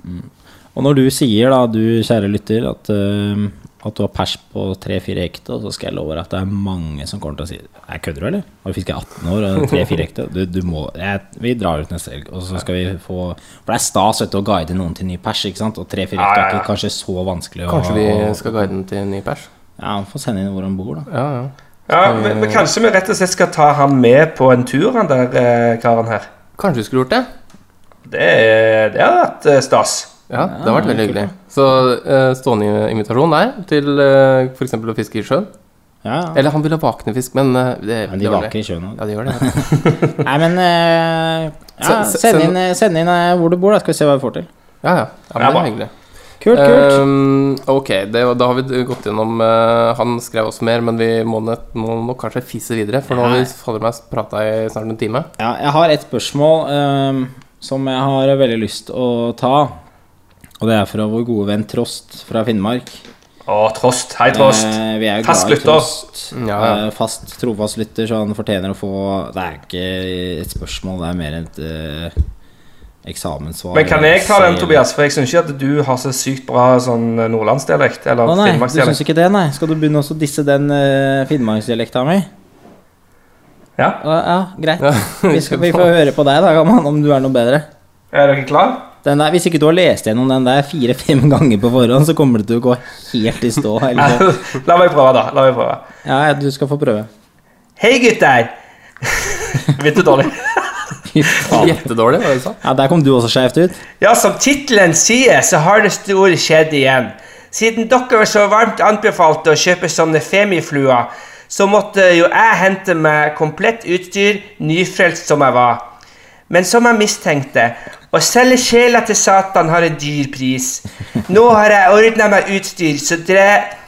Og når du sier, da, du kjære lytter, at, eh, at du har pers på tre-fire hekto, så skal jeg love deg at det er mange som kommer til å si Jeg kødder du, eller? Har du fiska 18 år og tre-fire hekto? Du, du må jeg, Vi drar ut neste helg, og så skal vi få For det er stas vet du, å guide noen til ny pers, ikke sant? Og tre-fire hekto er ikke kanskje så vanskelig å Kanskje vi skal guide den til ny pers? Ja, vi får sende inn hvor han bor, da. Ja, ja. Ja, men, men kanskje vi rett og slett skal ta han med på en tur, han der eh, karen her. Kanskje vi skulle gjort det? Det, er- det har vært eh, stas. Ja, det har vært veldig hyggelig. Så eh, stående invitasjon der til uh, f.eks. å fiske i sjøen. Ja, ja. Eller han vil ha vakne fisk, men eh, det, Men det de vaker i sjøen òg. Ja, de gjør det. Nei, men eh, ja, Se- se- Send inn, eh, send inn eh, hvor du bor, da, skal vi se hva vi får til. Ja, ja. ja men det er hyggelig. Kult, kult. Um, ok, det, da har vi gått gjennom uh, Han skrev også mer, men vi må, nett, må nok kanskje fise videre. For nå har vi fader meg prata i snart en time. Ja, jeg har et spørsmål um, som jeg har veldig lyst å ta. Og det er fra vår gode venn Trost fra Finnmark. Å, Trost. Hei, Trost. Eh, vi er jo Fast lytter. Trost. Ja, ja. Eh, fast trofast lytter, så han fortjener å få Det er ikke et spørsmål, det er mer et eh, eksamenssvar. Men kan jeg ta den, Tobias? For jeg syns ikke at du har så sykt bra sånn eh, nordlandsdialekt. Eller Å nei, du syns ikke det, nei? Skal du begynne å disse den eh, finnmarksdialekta mi? Ja. Ja, ja, greit. Vi, skal, vi får høre på deg, da, om du er noe bedre. Er dere klar? Den der, hvis ikke du har lest gjennom den der fire-fem ganger på forhånd, så kommer det til å gå helt i stå. Eller? La meg prøve, da. La meg prøve. Ja, ja, du skal få prøve. Hei, gutter! Bitte du dårlig? Jettedårlig, var det du sa? Ja, Der kom du også skjevt ut. Ja, som tittelen sier, så har det store skjedd igjen. Siden dere så varmt anbefalte å kjøpe sånne femifluer, så måtte jo jeg hente meg komplett utstyr, nyfrelst som jeg var. Men som jeg mistenkte, å selge sjela til Satan har en dyr pris. Nå har jeg ordna meg utstyr, så, dre,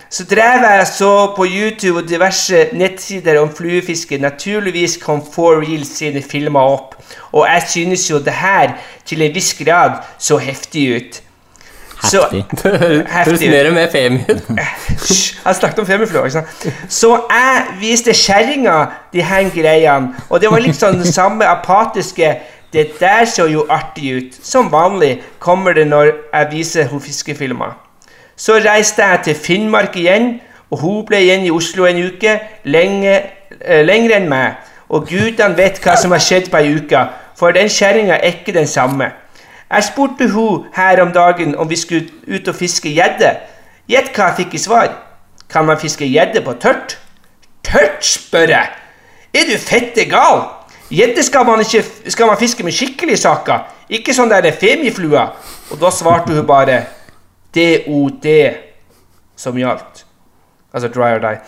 så drev jeg så på YouTube og diverse nettsider om fluefiske. Naturligvis kom Four Reels sine filmer opp, og jeg synes jo det her til en viss grad så heftig ut. Så, Heftig. Høres mer og mer femi ut. Jeg snakket om femifluer, ikke? Så jeg viste kjerringa de her greiene, og det var litt sånn samme apatiske Det der så jo artig ut. Som vanlig kommer det når jeg viser henne fiskefilmer. Så reiste jeg til Finnmark igjen, og hun ble igjen i Oslo en uke, lenge, eh, lengre enn meg. Og gudene vet hva som har skjedd på ei uke, for den kjerringa er ikke den samme. Jeg spurte hun her om dagen om vi skulle ut og fiske gjedde. Gjett hva jeg fikk i svar. Kan man fiske gjedde på tørt? Tørt, spør jeg. Er du fette gal? Gjedde skal skal man fiske med skikkelige saker, ikke sånn der femiflua. Og da svarte hun bare DOD som gjaldt. Altså dry or die.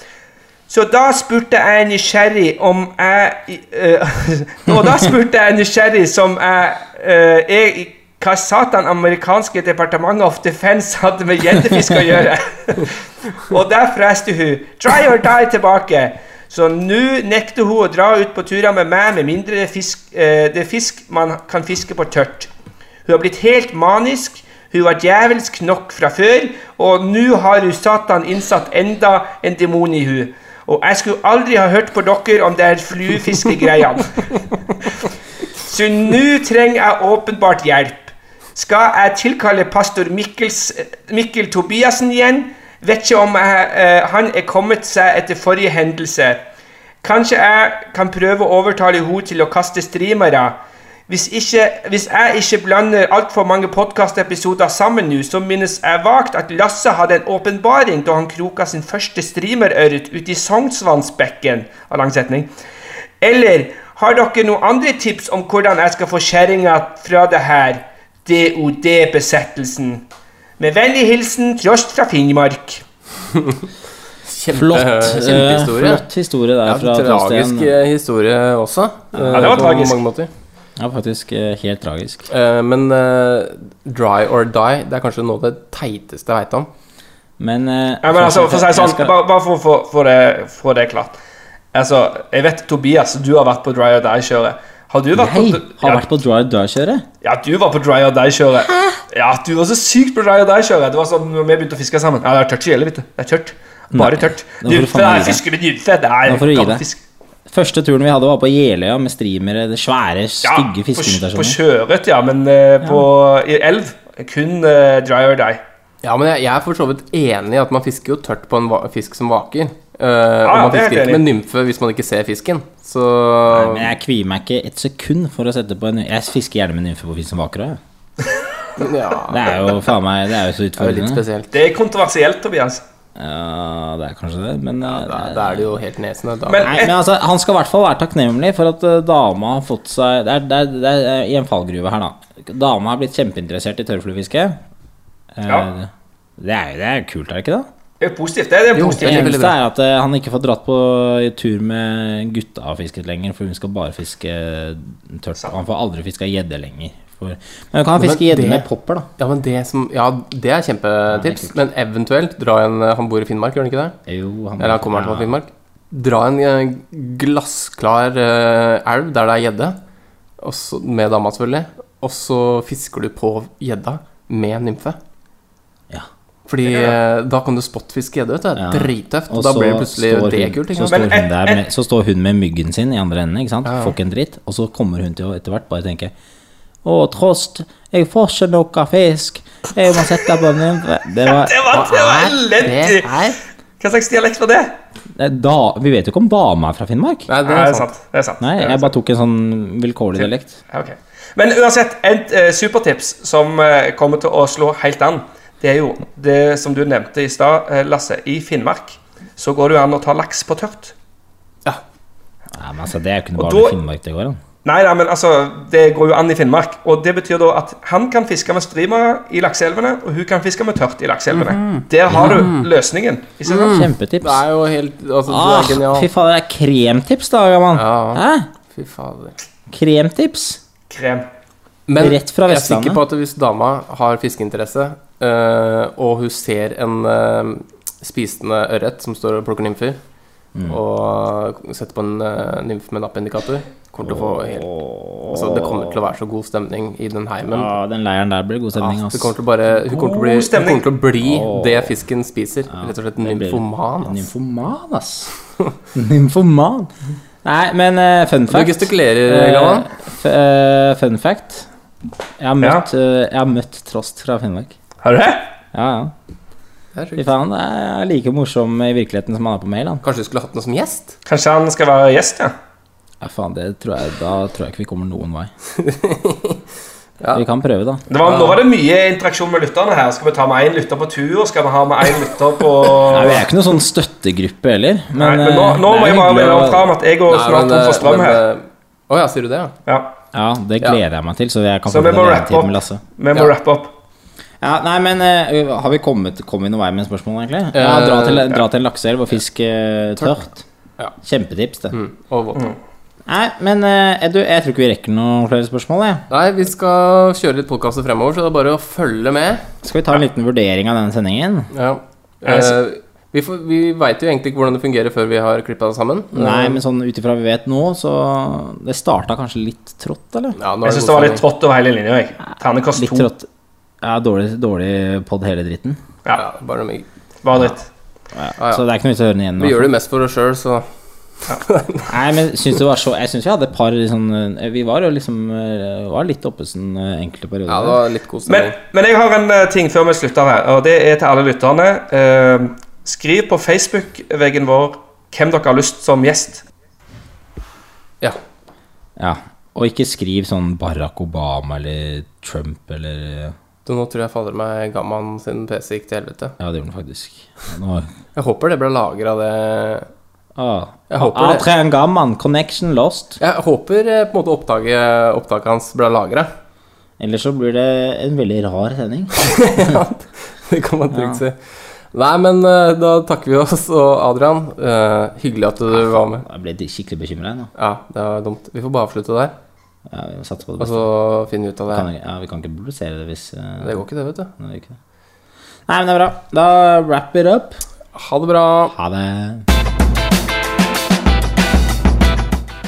Så da spurte jeg nysgjerrig om jeg eh, Og da spurte jeg nysgjerrig som jeg er i hva satan amerikanske departementet of defense hadde med gjeddefisk å gjøre. og der freste hun dry or die tilbake. Så nå nekter hun å dra ut på turer med meg med mindre det er fisk, eh, det er fisk man kan fiske på tørt. Hun har blitt helt manisk. Hun var djevelsk nok fra før, og nå har hun satan innsatt enda en demon i hun. Og jeg skulle aldri ha hørt på dere om det er fluefiskegreiene. Så nå trenger jeg åpenbart hjelp. Skal jeg tilkalle pastor Mikkels, Mikkel Tobiassen igjen? Vet ikke om jeg, eh, han er kommet seg etter forrige hendelse. Kanskje jeg kan prøve å overtale henne til å kaste streamere. Hvis, ikke, hvis jeg ikke blander altfor mange podkastepisoder sammen nå, så minnes jeg vagt at Lasse hadde en åpenbaring da han kroka sin første streamerørret ute i Sognsvannsbekken. Av lang setning. Eller har dere noen andre tips om hvordan jeg skal få kjerringa fra det her DOD-besettelsen? Med vennlig hilsen Trost fra Finnmark. Kjempe, Flott, eh, kjempehistorie. flott historie der Ja, fra tragisk Torstein. eh, historie også. Ja, det var tragisk. mange måter. Ja, faktisk eh, helt tragisk. Eh, men uh, dry or die, det er kanskje noe av det teiteste jeg veit om. Men, uh, Ja, men altså, for å si sånn, skal- bare, for å få- få det, det klart. Altså, jeg vet Tobias, du har vært på Dry or Die-kjøret. Har du vært Jeg på har ja, vært på dry dry-kjøret. ja, du var på Dry or Die-kjøret. Ja, du var så sykt på Dry or Die-kjøret. Det var sånn når vi begynte å fiske sammen. Ja, det er tørt i du. Det er tørt. Bare tørt. nå får du Nymfe, det gi er deg. fiske med nymfe. Det er gammel. Første turen vi hadde, var på Jeløya med streamere. Det svære, Ja, stygge på, på fiskeinvitasjoner. sjøørret, ja, men uh, på, i elv kun uh, Dry or Die. Ja, men jeg, jeg er for så vidt enig i at man fisker jo tørt på en fisk som vaker. Eh, ah, og man det er fisker ikke med nymfe hvis man ikke ser fisken. Så Nei, Men jeg kvier meg ikke et sekund for å sette på en Jeg fisker gjerne med nymfe på fisk som vaker òg. ja, Det er jo faen meg Det er jo så det er. Det er kontroversielt, Tobias. Ja, det er kanskje det, men ja, Da, da er det jo helt nesende. Da. Men- Nei, men altså, han skal i hvert fall være takknemlig for at eh, dama har fått seg Det er, det er, det er i en fallgruve her, da. Dama har blitt kjempeinteressert i tørrfluefiske. Eh, Ja. Det er jo kult, er det ikke det? Det er positivt. Det er det Jo, positivt. Det eneste er at eh, han ikke får dratt på i tur med gutta og fisket lenger, for hun skal bare fiske tørt. Og han får aldri fiska gjedde lenger. For, men kan han fiske gjedde med popper, da? Ja, men det som Ja, det er kjempetips. Men eventuelt dra en Han bor i Finnmark, gjør han ikke det? Jo, han Eller han kommer fra Finnmark. Dra en eh, glassklar uh, elv der det er gjedde, med dama selvfølgelig, og så fisker du på gjedda med nymfe. Fordi ja. da kan du spotfiske gjedde, Det er Ja. Drittøft. Og Og da blir det plutselig står det kult. Så står, hun der med, så står hun med myggen sin i andre enden, ikke sant? Ja, får ikke en dritt. Og så kommer hun til å etter hvert bare tenke Å, Trost, jeg får ikke noe fisk. Jeg må sette på den Det var, Det var, det var elendig! Hva slags dialekt var det? da, Vi vet jo ikke om dama er fra Finnmark. Nei, det er sant. Det er sant. Nei, jeg bare tok en sånn vilkårlig dialekt. Okay. Men uansett, et eh, supertips som eh, kommer til å slå helt an, det er jo det som du nevnte i stad, eh, Lasse. I Finnmark så går det jo an å ta laks på tørt. Ja. Nei, men altså, Det er jo ikke noe bare da- i Finnmark det går an. Nei, nei, men altså, det går jo an i Finnmark. Og det betyr da at han kan fiske med streamere i lakseelvene, og hun kan fiske med tørt i lakseelvene. Der har du løsningen. Mm. Kjempetips. Det er jo helt Altså, du Ah, er genial. fy fader, det er kremtips, da, Gaman. Ja. Hæ? Fy fader. Kremtips? Krem. Men Rett fra jeg er sikker på at hvis dama har fiskeinteresse, eh, og hun ser en eh, spisende ørret som står og plukker nymfer, Mm. og setter på en uh, nymfe med nappindikator, Kommer til å få helt Altså, det kommer til å være så god stemning i den heimen. Ja, den leiren der blir god stemning, ass. det kommer til å bare Hun kommer til å bli, hun kommer til å bli det fisken spiser. Rett og slett nymfoman. ass. Nymfoman, ass. Nymfoman. Nei, men uh, fun Du gestikulerer, Eh, Galvan. eh, fun fact. Jeg har møtt, ja. jeg har møtt Trost fra Finnmark. Har du det? Ja, ja. Fy faen, det er like morsom i virkeligheten som han er på mail, han. Kanskje du skulle hatt noe som gjest? Kanskje han skal være gjest, ja? Ja, faen, det tror jeg, da tror jeg ikke vi kommer noen vei. Ja. Vi kan prøve, da. Det var, nå var det mye interaksjon med lytterne her. Skal vi ta med én lytter på tur? Skal vi ha med én lytter på Nei, Vi er ikke noen sånn støttegruppe heller. Nei, Men, men nå, eh, nå må jeg bare melde fram at jeg går snart men, tom for eh, strøm her. eh, Å ja, sier du det, ja? Ja, Ja, det gleder jeg meg til, så jeg kan Så få vi må rappe opp. Vi må Ja. rappe opp. Ja, nei, men uh, har vi kommet Kom vi noen vei med spørsmålet, egentlig? Ja, Eh, dra til, dra til en lakseelv og fisk uh, tørt. Ja. Kjempetips, det. Mm. Og våt. Nei, men Edu, jeg tror ikke vi rekker noen flere spørsmål, jeg. Nei, vi skal kjøre litt podkaster fremover, så det er bare å følge med. Skal vi ta en liten vurdering av denne sendingen? Ja. Ja, Eh, vi får- vi veit jo egentlig ikke hvordan det fungerer før vi har klippa det sammen. Nei, men sånn ut ifra vi vet nå, så Det starta kanskje litt trått, eller? ja, nå er Jeg syns det var litt trått over hele linja. jeg. Ternekast Litt to. trått. Ja, dårlig, dårlig pod hele dritten. Ja, bare meg. Bare dritt. Ja, ja. Så det er ikke noe vits å høre den igjen. Vi gjør det mest for oss sjøl, så Nei, men syns det var så Jeg syns vi hadde et par sånn eh, Vi var jo liksom eh, Var litt oppesen eh, enkelte perioder. ja, det var litt koselig. Men, men jeg har en ting før vi slutter her, og det er til alle lytterne. Skriv på Facebook-veggen vår hvem dere har lyst som gjest. Ja. Ja. Og ikke skriv sånn Barack Obama eller Trump eller du, nå tror jeg fader meg gammaen sin PC gikk til helvete. Ja, det gjorde den faktisk. Nå Jeg håper det ble lagra, det ah. Jeg håper det. A3 Gamman, connection lost. Jeg håper eh, på en måte opptaket, opptaket hans ble lagra. Ellers så blir det en veldig rar sending. ja, Det kan man trygt si. Nei, men eh, da takker vi oss, og Adrian, uh, hyggelig at du var med. Jeg ble skikkelig bekymra nå. Ja, det var dumt. Vi får bare avslutte der, Ja, vi må satse på det og så finne ut av det. Kan, ja, vi kan ikke publisere det hvis uh, Det går ikke, det, vet du. Nei, det ikke det. Nei, men det er bra. Da wrap it up. Ha det bra. Ha det.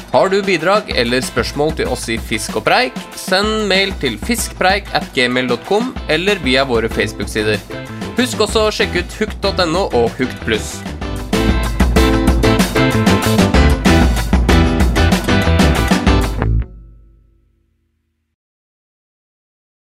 Har du bidrag eller spørsmål til oss i Fisk og preik, send mail til fiskpreik at gmail.com eller via våre Facebook-sider. Husk også å sjekke ut hukt.no og Hukt pluss.